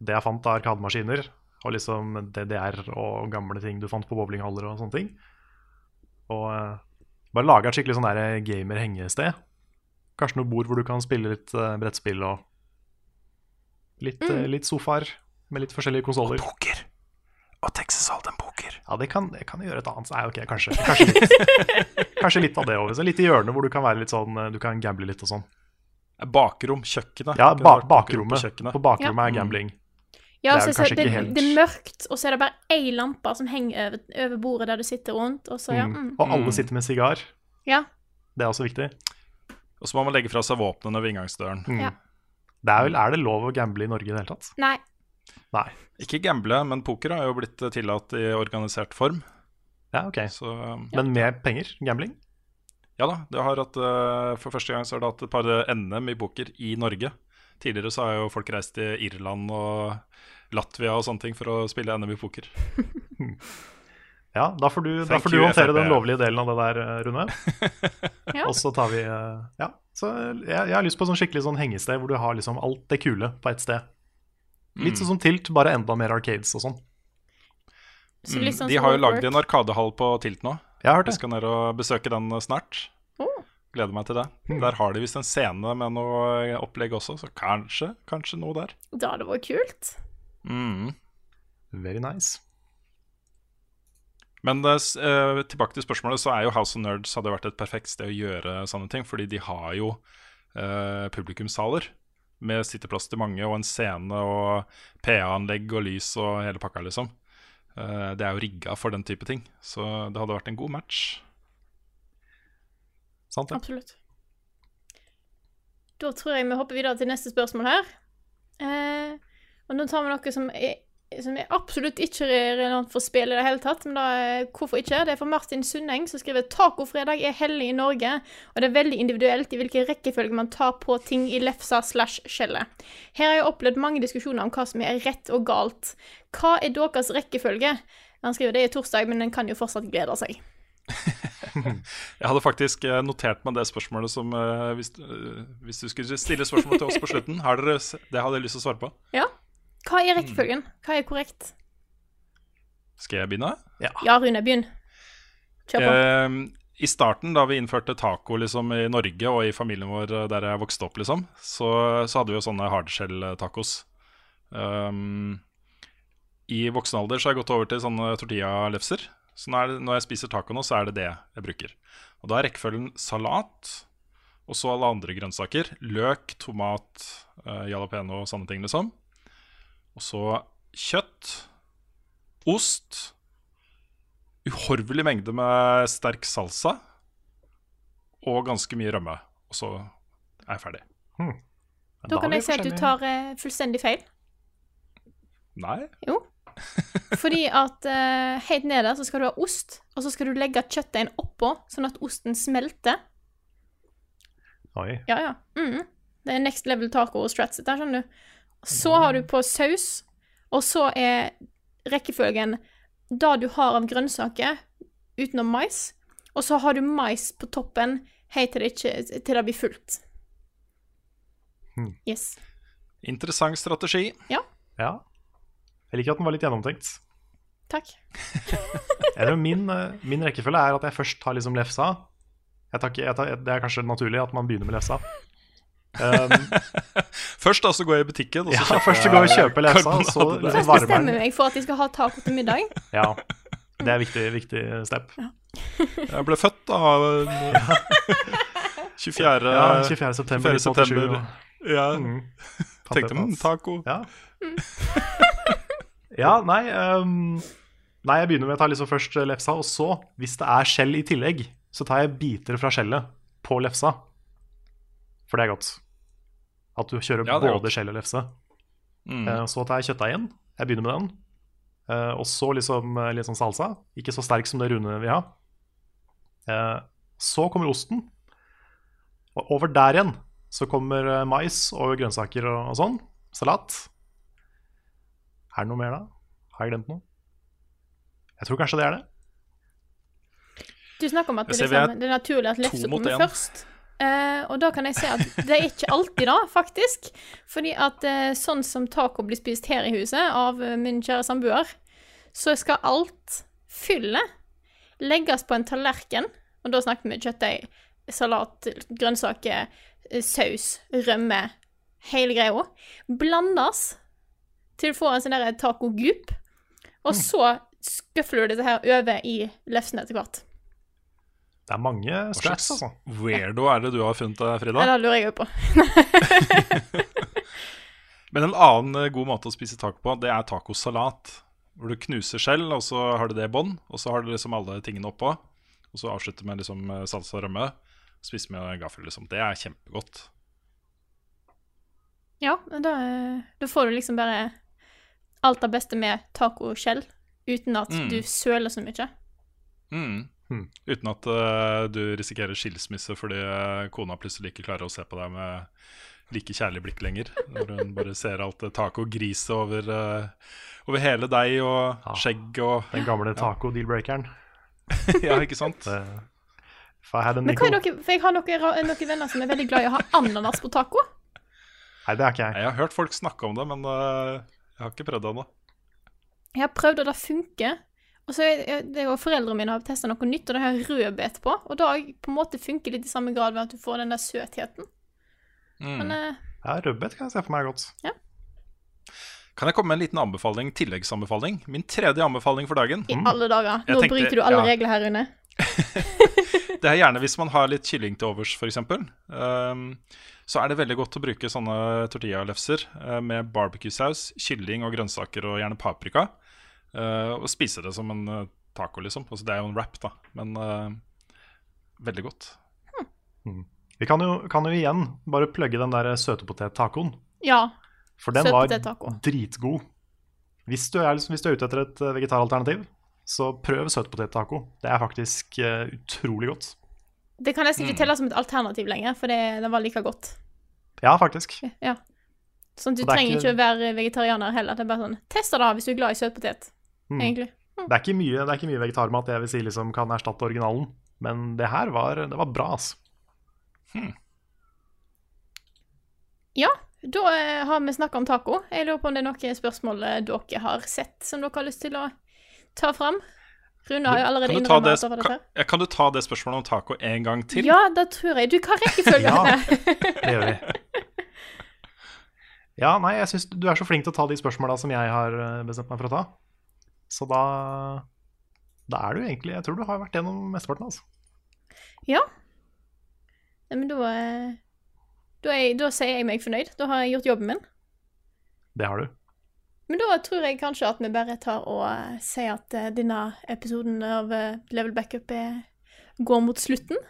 Det jeg fant av arkademaskiner. Og liksom DDR og gamle ting du fant på bowlinghaller og sånne ting. Og eh, bare laga et skikkelig sånn der gamer-hengested. Kanskje noe bord hvor du kan spille litt eh, brettspill og litt, mm. litt sofaer med litt forskjellige konsoller. Og Texas Hold'em poker. Ja, det kan, det kan gjøre et annet Nei, ok, kanskje, kanskje litt. <laughs> kanskje litt av det òg. Litt i hjørnet hvor du kan være litt sånn eh, Du kan gamble litt og sånn. Bakrom, kjøkkenet. Ja, ba bakrommet. på kjøkkenet. På bakrommet Ja. er gambling. Ja, Det er så, så kanskje det, ikke helt- det er mørkt, og så er det bare ei lampe som henger over, over bordet der du sitter rundt, og så, ja. Mm. Mm. Og alle sitter med sigar. ja. Det er også viktig. Og så må man legge fra seg våpnene ved inngangsdøren. Mm. Ja. Det er, vel, er det lov å gamble i Norge i det hele tatt? Nei. Nei. Ikke gamble, men poker har jo blitt tillatt i organisert form. Ja, ok. Så um, Men med penger? Gambling? ja da, det har hatt, eh, for første gang så har det hatt et par NM i poker i Norge. Tidligere så har jo folk reist til Irland og Latvia og sånne ting for å spille NM i poker. <laughs> Ja, da får du, da får du håndtere den lovlige delen av det der, eh, Rune. <laughs> Ja. Og så tar vi eh, Ja. Så jeg, jeg har lyst på sånn skikkelig sånn hengested hvor du har liksom alt det kule på ett sted. Litt sånn som Tilt, bare enda mer arcades og sånn. Så litt sånn Mm. De har jo lagd en arkadehall på Tilt nå. Jeg har hørt Vi det. skal ned og besøke den eh, snart. Gleder meg til det. Der har de visst en scene med noe eh, opplegg også, så kanskje, kanskje noe der. Det hadde vært kult. Mm. Very nice. Men eh, s- eh, tilbake til spørsmålet, så er jo House of Nerds hadde vært et perfekt sted å gjøre sånne ting, fordi de har jo eh, publikumssaler med sitteplass til mange, og en scene og PA-anlegg og lys og hele pakka, liksom. Eh, det er jo rigga for den type ting, så det hadde vært en god match. Sant det? Absolutt. Da tror jeg vi hopper videre til neste spørsmål her. Eh, og nå tar vi noe som er, som er absolutt ikke relevant for spill i det hele tatt, men da, er- hvorfor ikke? Det er fra Martin Sundeng, som skriver tacofredag er hellig i Norge, og det er veldig individuelt i hvilken rekkefølge man tar på ting i lefsa slash skjellet. Her har jeg opplevd mange diskusjoner om hva som er rett og galt. Hva er deres rekkefølge? Han skriver det er torsdag, men en kan jo fortsatt glede seg. <laughs> Jeg hadde faktisk eh, notert meg det spørsmålet som eh, hvis, eh, hvis du skulle stille spørsmål til oss på slutten, har dere, det hadde jeg lyst til å svare på. Ja. Hva er rekkefølgen? Hva er korrekt? Skal jeg begynne? Ja, Rune, begynn. Kjør på. Eh, I starten, da vi innførte taco liksom, i Norge og i familien vår eh, der jeg vokste opp, liksom, så, så hadde vi jo sånne hardshell-tacos. Um, I voksen alder så har jeg gått over til sånne tortilla-lefser. Så når, når jeg spiser taco nå, så er det det jeg bruker. Og da er rekkefølgen salat, og så alle andre grønnsaker. Løk, tomat, uh, jalapeño og sånne ting, liksom. Og så kjøtt, ost, uhorvelig mengde med sterk salsa og ganske mye rømme. Og så er jeg ferdig. Da kan jeg si at du tar uh, fullstendig feil. Nei? Jo. <laughs> Fordi at uh, helt nede så skal du ha ost, og så skal du legge kjøttet inn oppå, sånn at osten smelter. Oi. Ja, ja. Mm. Det er next level taco og strats der, skjønner du. Så har du på saus, og så er rekkefølgen det du har av grønnsaker utenom mais, og så har du mais på toppen helt til det, ikke, til det blir fullt. Hmm. Yes. Interessant strategi. Ja. ja. Jeg liker at den var litt gjennomtenkt. Takk. <laughs> Min, eh, min rekkefølge er at jeg først tar liksom lefsa. Jeg tar jeg tar, det er kanskje naturlig at man begynner med lefsa. Um, <laughs> Først da så går jeg i butikken, og så ja, kjøper først jeg går <laughs> jeg og kjøper lefsa, og så liksom varmer bestemmer jeg meg for at de skal ha taco til middag. <laughs> Ja, det er viktig, viktig step. Jeg ble født da 24. Ja, 24. september 24. september. og- Ja, Mm. tenkte mm, taco. Ja. ja, nei um, Nei, jeg begynner med å ta liksom først lefsa, og så, hvis det er skjell i tillegg, så tar jeg biter fra skjellet på lefsa. For det er godt. At du kjører Ja, både skjell og lefse. Mm. Eh, Så tar jeg kjøttdeigen. Jeg begynner med den. Eh, Og så liksom eh, litt sånn salsa. Ikke så sterk som det Rune vil ha. Eh, Så kommer osten. Og over der igjen så kommer mais og grønnsaker og, og sånn. Salat. Er det noe mer da? Har jeg glemt noe? Jeg tror kanskje det er det. Du snakker om at det, liksom, det er naturlig at lefse kommer en. først. Eh, og da kan jeg si at det er ikke alltid da, faktisk. Fordi at uh, sånn som taco blir spist her i huset av uh, min kjære samboer, så skal alt fyllet legges på en tallerken. Og da snakker vi kjøttdeig, salat, grønnsaker, saus, rømme, hele greia. Blandes til du får en sånn taco-gup. Og så skøfler du dette her over i lefsene etter hvert. Det er mange straps, altså. weirdo er det du har funnet, eh, Frida? Ja, det lurer jeg jo på. <laughs> Men en annen eh, god måte å spise taco på, det er tacosalat. Hvor du knuser skjell, og så har du det i bånn, og så har du liksom alle tingene oppå. Og så avslutter med liksom eh, salsa og rømme. Spise med gaffel, liksom. Det er kjempegodt. Ja, men da, da får du liksom bare alt det beste med tacoskjell, uten at Mm. du søler så mye. Mm. Hmm. Uten at uh, du risikerer skilsmisse fordi eh, kona plutselig ikke klarer å se på deg med like kjærlig blikk lenger. Når hun bare ser alt det taco-griset over, uh, over hele deg og Ja. skjegg og Den gamle taco-deal-breakeren. <laughs> Ja, ikke sant? <laughs> Det- Men hva er dere, for jeg har noen, noen venner som er veldig glad i å ha ananas på taco. Nei, det er ikke jeg. Jeg har hørt folk snakke om det, men uh, jeg har ikke prøvd det ennå. Jeg har prøvd, og det funker. Og så det jo Foreldrene mine har testa noe nytt, og det har rødbet på. Og da på en måte funker litt i samme grad ved at du får den der søtheten. Mm. Men eh, Ja, Rødbet kan jeg se for meg godt. Kan jeg komme med en liten anbefaling, tilleggsanbefaling? Min tredje anbefaling for dagen. i alle dager. Nå tenkte- bryter du alle ja. regler her, inne. <laughs> Det er gjerne hvis man har litt kylling til overs, f.eks. Um, så er det veldig godt å bruke sånne tortillalefser uh, med barbecue-saus, kylling og grønnsaker og gjerne paprika. Uh, og spise det som en uh, taco, liksom. Altså, det er jo en wrap, da. Men uh, veldig godt. Vi kan jo, kan jo igjen bare plugge den der søtepotet-tacoen. Ja. For den var dritgod. Hvis du, er, liksom, hvis du er ute etter et vegetaralternativ, så prøv søtpotet-taco. Det er faktisk utrolig godt. Det kan nesten Mm. ikke telle som et alternativ lenger, for det, det var like godt. Ja, faktisk. Ja. Sånn at du er trenger ikke- ikke å være vegetarianer heller. Det er bare sånn Test det da, hvis du er glad i søtpotet, Mm. egentlig. Det er ikke mye, det er ikke mye vegetarmat jeg vil si liksom kan erstatte originalen. Men det her var, det var bra, altså. Ja, da eh, har vi snakka om taco. Jeg lurer på om det er noen spørsmål eh, dere har sett som dere har lyst til å ta fram? Rune har jo allerede innrømmet det, at det var dette. kan, kan du ta det spørsmålet om taco en gang til? Ja, det tror jeg. Du, hva rekkefølge Ja. det? Det gjør vi. <laughs> Ja, nei, jeg syns du er så flink til å ta de spørsmåla som jeg har eh, bestemt meg for å ta. Så da Da er du egentlig Jeg tror du har vært gjennom mesteparten, altså. Ja. Men da, da, jeg, da sier jeg meg fornøyd. Da har jeg gjort jobben min. Det har du. Men da tror jeg kanskje at vi bare tar og eh, sier at eh, denne episoden av eh, Level Backup er, går mot slutten.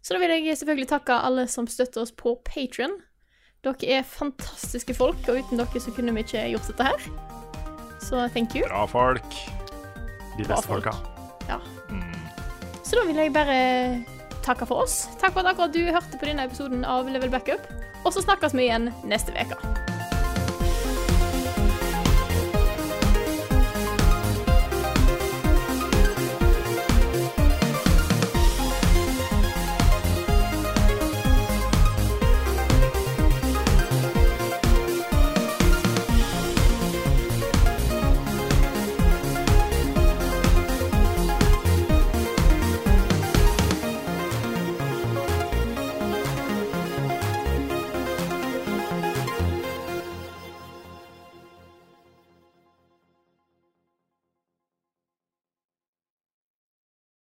Så da vil jeg selvfølgelig takke alle som støtter oss på Patrion. Dere er fantastiske folk, og uten dere så kunne vi ikke gjort dette her. Så thank you. Bra folk. De beste folk. folka. Mm. Så da vil jeg bare takke for oss. Takk for at akkurat du hørte på denne episoden av Level Backup. Og så snakkes vi igjen neste uke.